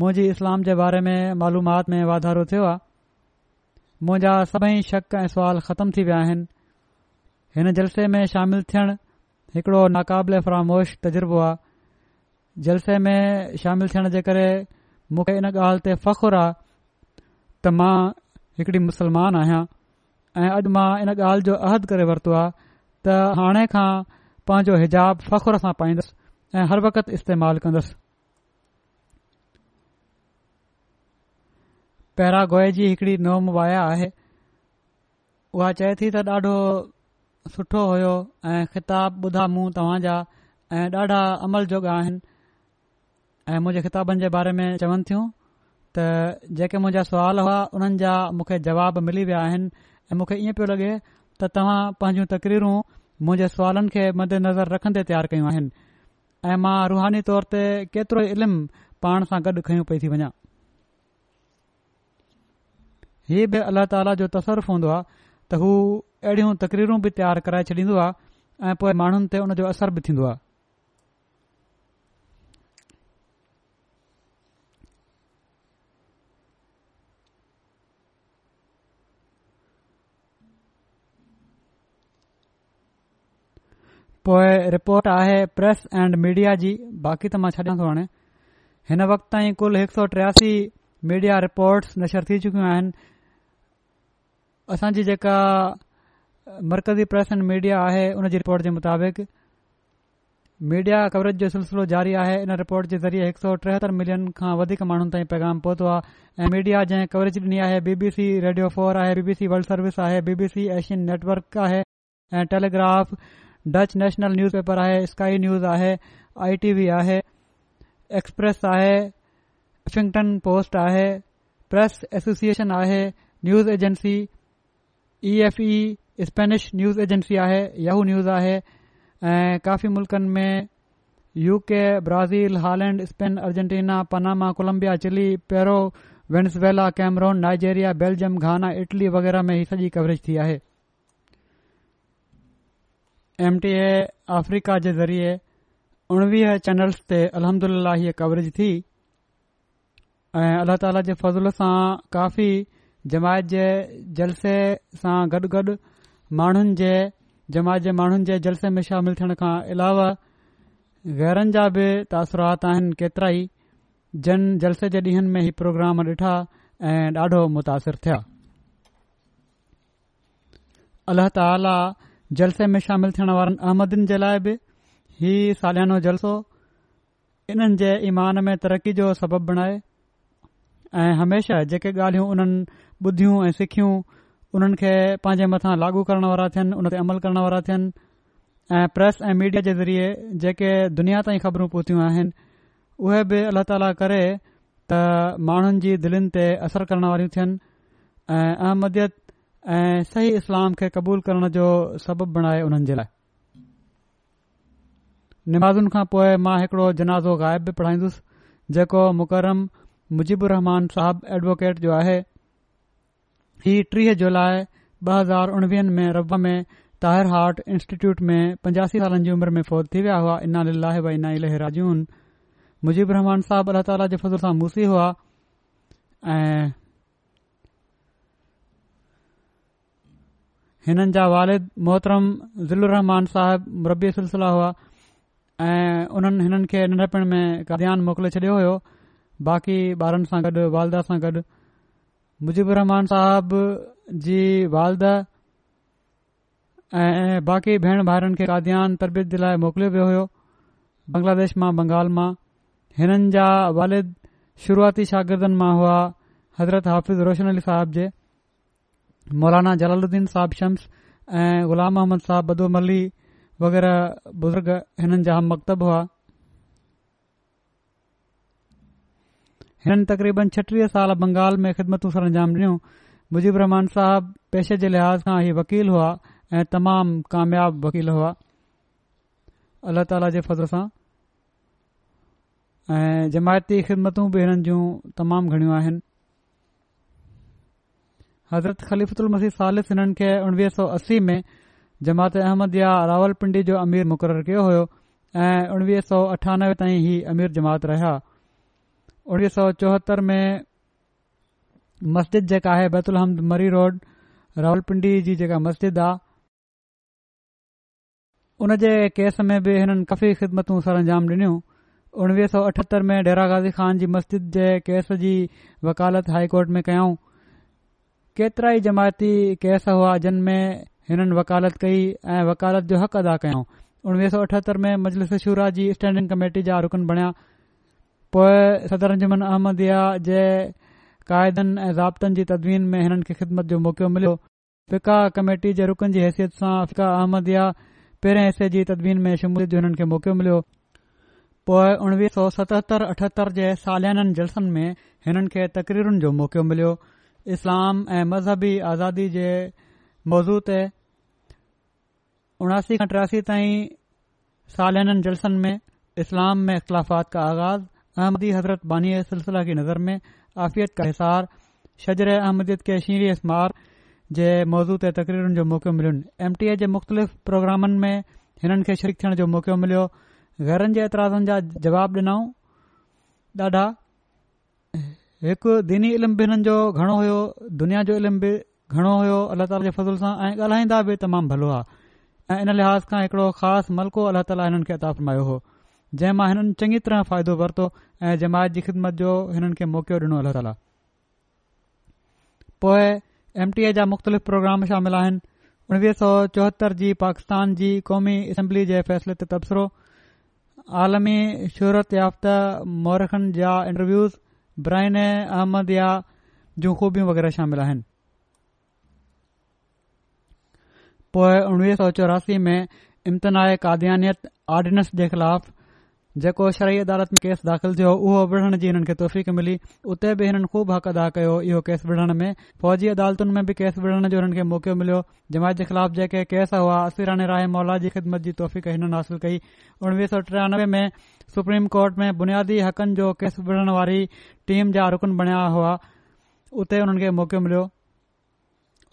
मुंहिंजी इस्लाम जे बारे में मालूमाति में वाधारो थियो आहे मुंहिंजा सभई शक ऐं सुवाल ख़तम थी विया आहिनि हिन जलसे में शामिल थियण हिकड़ो नाक़ाबिल फरामोश तजुर्बो आहे जलसे में शामिल थियण जे करे मूंखे इन ॻाल्हि ते फ़ख़ुरु आहे त मां मुसलमान आहियां ऐ अॼु मां इन ॻाल्हि जो अहद करे वरितो आहे त हाणे खां हिजाब सां पाईंदुसि ऐ हर वक़्तु इस्तेमालु कंदुसि पैरा गोए जी हिकड़ी नोम वाया आहे उहा चए थी त ॾाढो सुठो हुयो ऐ ख़िताब ॿुधा मूं तव्हां जा ऐं ॾाढा अमलजोग आहिनि ऐं मुंहिज किताबनि जे बारे में चवनि थियूं त जेके मुंहिंजा सुवाल हुआ हुननि जा मुखे जवाब मिली विया आहिनि ऐ मूंखे इएं पियो लॻे त तव्हां पंहिंजूं तकरीरूं मुंहिंजे सवालनि खे मददन्ज़र रखंदे तयार कयूं ऐं मां रुहानी तौर ते केतिरो ई इल्मु पाण सां गॾु खयूं पई थी वञा हीउ बि अलाह ताला जो तसरफ़ हूंदो आहे त हू अहिड़ियूं तकरीरूं बि तयार कराए छॾींदो आहे ऐं पोएं माण्हुनि ते उन जो असर बि थींदो आहे पोए रिपोर्ट आहे प्रेस एंड मीडिया जी बाक़ी त मां छा ॾियां थो हाणे हिन वक़्त ताईं कुल हिकु सौ ट्रियासी मीडिया रिपोर्ट्स नशर थी चुकियूं आहिनि असांजी जेका मर्कज़ी प्रेस एंड मीडिया आहे उन जी रिपोर्ट जे मुताबिक़ मीडिया कवरेज जो सिलसिलो जारी आहे इन रिपोर्ट जे ज़रिए हिक सौ टेहतरि मिलियन खां वधीक माण्हुनि ताईं पैगाम पहुतो आहे ऐं मीडिया जंहिं कवरेज ॾिनी आहे बीबीसी रेडियो फोर आहे बीबीसी वर्ल्ड सर्विस आहे बीबीसी एशियन नेटवर्क आहे ऐं टेलीग्राफ डच नेशनल न्यूज़पेपर आहे स्काई न्यूज़ आहे आई टी वी आहे एक्सप्रेस आहे वॉशिंगटन पोस्ट आहे प्रेस एसोसिएशन आहे news agency E F E Spanish news agency आहे यहू न्यूज़ आहे ऐं अं, काफ़ी मुल्कनि में UK Brazil Holland Spain Argentina Panama Colombia Chile Peru Venezuela Cameroon Nigeria Belgium Ghana Italy वग़ैरह में ही सॼी कवरेज थी आहे एम टी ए अफ्रीका जे ज़रिए उणिवीह चैनल्स ते अलहमदल हीअ कवरेज थी ऐं अल्ला ताला जे फज़ल सां काफ़ी जमायत जे जलसे सां गॾु गॾु माण्हुनि जे जमायत जे माण्हुनि जे जलसे में शामिल थियण खां अलावा गैरनि जा बि तासरात आहिनि केतिरा ई जन जलसे जे ॾींहंनि में ही प्रोग्राम ॾिठा ऐं ॾाढो मुतासिर थिया जलसे में शामिलु थियण वारनि अहमदिन जे लाइ बि ही सालियानो जलसो इन्हनि जे ईमान में तरक़ी जो सबबु बणाए ऐं हमेशा जेके ॻाल्हियूं उन्हनि ॿुधियूं ऐं सिखियूं उन्हनि खे पंहिंजे मथां लागू करण वारा थियनि उन अमल करण वारा थियनि प्रेस ऐं मीडिया जे ज़रिए जेके दुनिया ताईं ख़बरूं पहुतियूं आहिनि उहे बि अल्ला ताला करे त माण्हुनि जी दिलनि ते असर करण वारियूं थियनि ऐं ऐं सही इस्लाम खे क़बूल करण जो सबब बणाए हुननि जे लाइ नमाज़ुनि खां पोइ मां हिकिड़ो जनाज़ो ग़ाइब बि पढ़ाईंदुसि जेको मुकरम मुजीबु रहमान साहिब एडवोकेट जो आहे ही टीह जुलाई ॿ हज़ार उणवीह में रब में ताहिर हार्ट इंस्टीट्यूट में पंजासी साल जी उमिरि में फौज थी विया हुआ इनाह इना राजून मुज़ीबु रहमान साहिब अल्ला मूसी हुआ हिननि जा वालिद मोहतरम ज़िल्लुर रहमान साहिब रबी सिलसिला हुआ ऐं उन्हनि हिननि खे नंढपिण में काद्यान मोकिले छॾियो हुयो बाक़ी ॿारनि सां गॾ वालदा सां गॾ मुजीबुर रहमान साहिब जी वालदा ऐं बाक़ी भेण भाइरनि खे काद्यान तरबियत जे लाइ मोकिलियो वियो हुयो बंग्लादेश मां बंगाल मां हिननि जा वालिद शुरुआती शागिर्दनि मां हुआ हज़रत हाफ़िज़ रोशन अली साहिब जे मौलाना जलालुद्दीन साहब शम्स ऐं ग़ुलाम मोहम्मद साहब ब्दू अली वग़ैरह बुज़ुर्ग हिननि जा मकतब हुआ हिननि तक़रीबन छटीह साल बंगाल में ख़िदमतूं सर अंजाम डि॒यूं मुजिबु रहमान साहिब पेशे जे लिहाज़ खां ही वकील हुआ ऐं तमामु कामयाब वकील हुआ अलाह ताला जे फर्ज़ सां ऐं जमायती ख़िदमतू बि हिननि जूं तमामु घणियूं आहिनि हज़रत ख़लीफ़दुल मसीद सालिफ़ हिननि खे उणिवीह सौ असी में जमात अहमद रावलपिंडी जो अमीर मुक़ररु कयो होयो ऐं उणिवीह सौ अठानवे ताईं ही अमीर जमात रहिया उणिवीह सौ चौहतरि में मस्जिद जेका आहे बैतलहमद मरी रोड रावलपिंडी जी जेका मस्जिद आहे उन जे केस में बि हिननि काफ़ी ख़िदमतू सर अंजाम उणिवीह सौ अठहतरि में डैरा गाज़ी ख़ान जी मस्जिद जे केस जी वकालत में केतिरा ई जमायती केस हुआ जिन में हिननि वकालत कई ऐं वकालत जो हक़ अदा कयो उणिवीह सौ अठहतरि में मजलिस शूरा जी स्टैंडिंग कमेटी जा रुकन बणिया पोइ सदर रंजमन अहमदयाह जे क़ाइदनि ऐं ज़ाबतनि जी तदवीन में हिननि खे ख़िदमत जो मौक़ो मिलियो फ़िका कमेटी जे रुकन जी हैसियत सां फ़िका अहमदयाह पहिरें हिसे जी तदवीन में शुमू जो हिननि खे मौक़ो मिलियो पोए उणिवीह सौ सतहतरि अठहतरि जे सालियाननि जलसनि में हिननि खे तक़रीरुनि जो मौक़ो मिलियो इस्लाम ऐं मज़हबी आज़ादी जे मौज़ू ते उणासी खां टियासी ताईं साल इननि जलसनि में इस्लाम में इख़्तिलाफ़ात का आगाज़ अहमदी हज़रत बानी जे सिलसिले की नज़र में आफ़ियत का हिसार शजर अहमदीत खे शीरे स्मार जे मौज़ूअ ते तक़रीरुनि जो मौक़ो मिलियुनि एम टी ए जे मुख़्तलिफ़ प्रोग्रामनि में हिननि खे शिरीक थियण जो मौक़ो मिलियो ग़रनि जे एतिराज़नि जा जवाब डि॒नऊं ॾाढा हिकु दीनी इल्म बि हिननि जो घणो हुयो दुनिया जो इल्म बि घणो हुयो अलाह ताला जे फज़ल सां ऐं ॻाल्हाईंदा बि तमामु भलो आहे ऐ इन लिहाज़ खां हिकड़ो ख़ासि मलक़ो अल्लाह ताला हिननि खे आताफ़मायो हो जंहिं मां हिन चङी तरह फ़ाइदो वरतो ऐं जमायत जी ख़िदमत जो हिननि खे मौक़ियो ॾिनो टी ए जा मुख़्तलिफ़ प्रोग्राम शामिल आहिनि उणिवीह सौ चोहतरि जी पाकिस्तान जी क़ौमी असेंबली जे फ़ैसिले ते तबसरो आलमी शहरत याफ़्ता मौरखनि जा इंटरव्यूज़ ब्राइन अहमदया जूं ख़ूबियूं वग़ैरह शामिल आहिनि पोइ उणिवीह सौ चौरासी में इम्तिहाय क़दनियत आर्डिनेंस जे जेको शरई अदालत में केस दाख़िल थियो उहो विढ़ण जी हिननि खे तौफ़ीक़ मिली उते बि हिननि खूब हक़ अदा कयो इहो केस विढ़ण में फ़ौजी अदालतुनि में बि केस विढ़ण जो हिननि खे मौक़ो मिलियो जमायत जे ख़िलाफ़ जेके केस हुआ असिराणे राए मौला जी ख़िदमत जी तौफ़ीक़नि हासिल कई उणिवीह सौ टियानवे में सुप्रीम कोर्ट में बुनियादी हक़नि जो केस विढ़ण वारी टीम जा रुकन बणिया हुआ उते हुननि खे मौक़ो मिलियो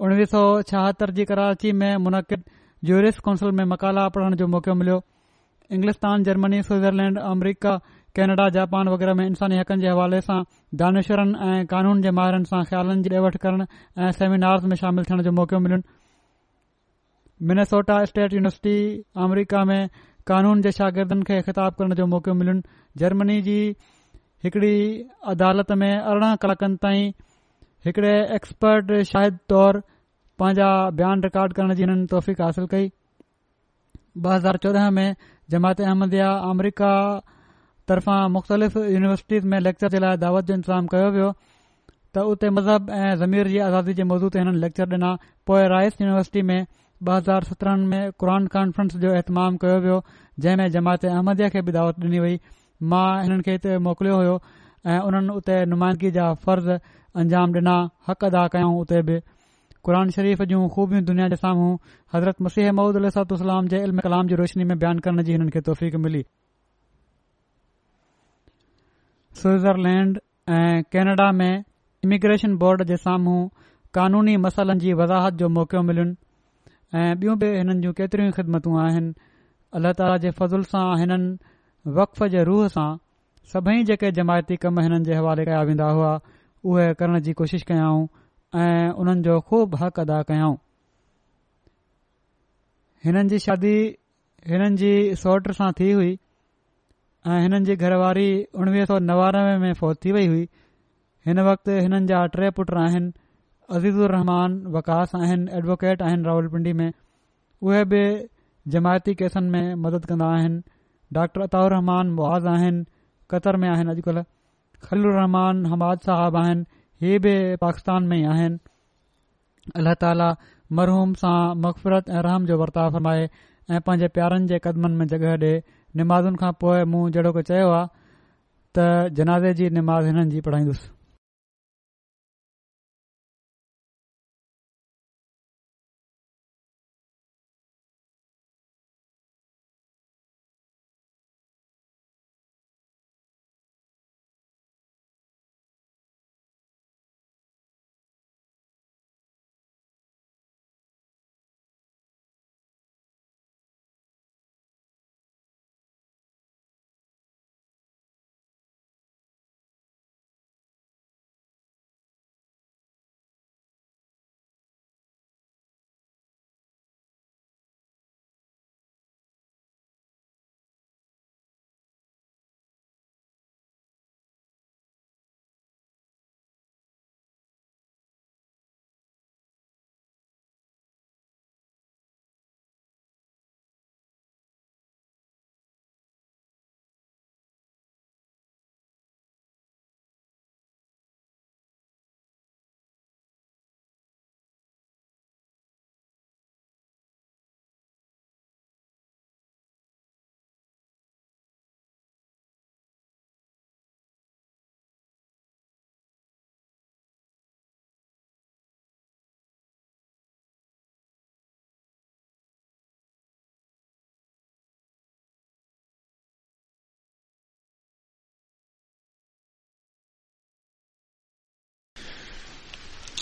उणवीह सौ छाहतरि जी कराची में मुनक़िद ज्यूरिस काउंसल में मकाला पढ़ण जो मौक़ो मिलियो इंग्लिस्तान जर्मनी स्विट्ज़रलैंड अमरीका कैनेडा जापान वग़ैरह में इंसानी हक़नि जे हवाले सां दानेश्वरनि ऐं क़ानून जे माहिरनि सां ख़्यालनि जी एवठ करण ऐं सेमिनार्स में शामिल थियण जो मौक़ो मिलियुनि मिनेसोटा स्टेट यूनिवर्सिटी अमरीका में कानून जे शागिर्दनि खे ख़िताब करण जो मौक़ो मिलियो जर्मनी जी हिकड़ी अदालत में अरिड़हं कलाकनि ताईं हिकड़े एक्सपर्ट शाहिद तौर पंहिंजा बयान रिकॉर्ड करण जी हिनफ़ीक़ हासिल कई में जमात अहमदया अमरीका तर्फ़ां मुख़्तलिफ़ यूनिवर्सिटीज़ में लेक्चर जे लाइ दावत जो इंतज़ाम कयो वियो त उते मज़हब ऐं ज़मीर जी आज़ादी जे मौज़ू ते हिननि लेक्चर ॾिना पोएं रायस यूनिवर्सिटी में ॿ हज़ार सत्रहनि में क़ुर कॉन्फ्रेंस जो इहतमाम कयो वियो जंहिं में जमात अहमदया खे बि दावत डि॒नी वई मां हिननि खे हिते मोकिलियो होयो ऐं उन्हनि उते नुमाइदगी जा फर्ज़ अंजाम ॾिना हक़ अदा कयऊं उते बि क़ुर शरीफ़ जूं खूबी दुनिया जे साम्हूं हज़रत मसीह महूद अलाम जे इल्म कलाम जी रोशनी में बयान करण जी हिननि खे तौफ़ीक़ मिली स्विट्ज़रलैंड ऐं कैनेडा में इमिग्रेशन बोर्ड जे साम्हूं कानूनी मसालनि जी वज़ाहत जो मौक़ो मिलियुनि ऐं बियूं बि हिननि जूं केतरियूं ख़िदमतूं आहिनि अल्ल्ह ताला जे फज़ुल सां हिननि वकफ़ जे रूह सां सभई जेके जमायती कम हिननि जे हवाले कया वेंदा हुआ उहे करण जी कोशिश कयाऊं ऐं उन्हनि जो ख़ूब हक़ अदा कयऊं हिननि जी शादी हिननि जी सौट सां थी हुई ऐं हिननि जी घरवारी उणिवीह सौ नवानवे में फौत थी वई हुई हिन वक़्ति हिननि जा टे पुट आहिनि अज़ीज़ुर रहमान वकास आहिनि एडवोकेट आहिनि रावल पिंडी में उहे बि जमायती केसनि में मदद कंदा आहिनि डॉक्टर अताउर रहमान मुआज़ आहिनि क़तर में आहिनि अॼुकल्ह खल्लर रहमान हमाद साहबु आहिनि ही बि पाकिस्तान में ई اللہ अलाह مرحوم मरहूम مغفرت मक़फ़रत جو रहम जो वर्ताव फरमाए ऐं पांजे प्यारनि जे में जगहि डे॒ नमाज़न खां पोइ मूं जनाज़े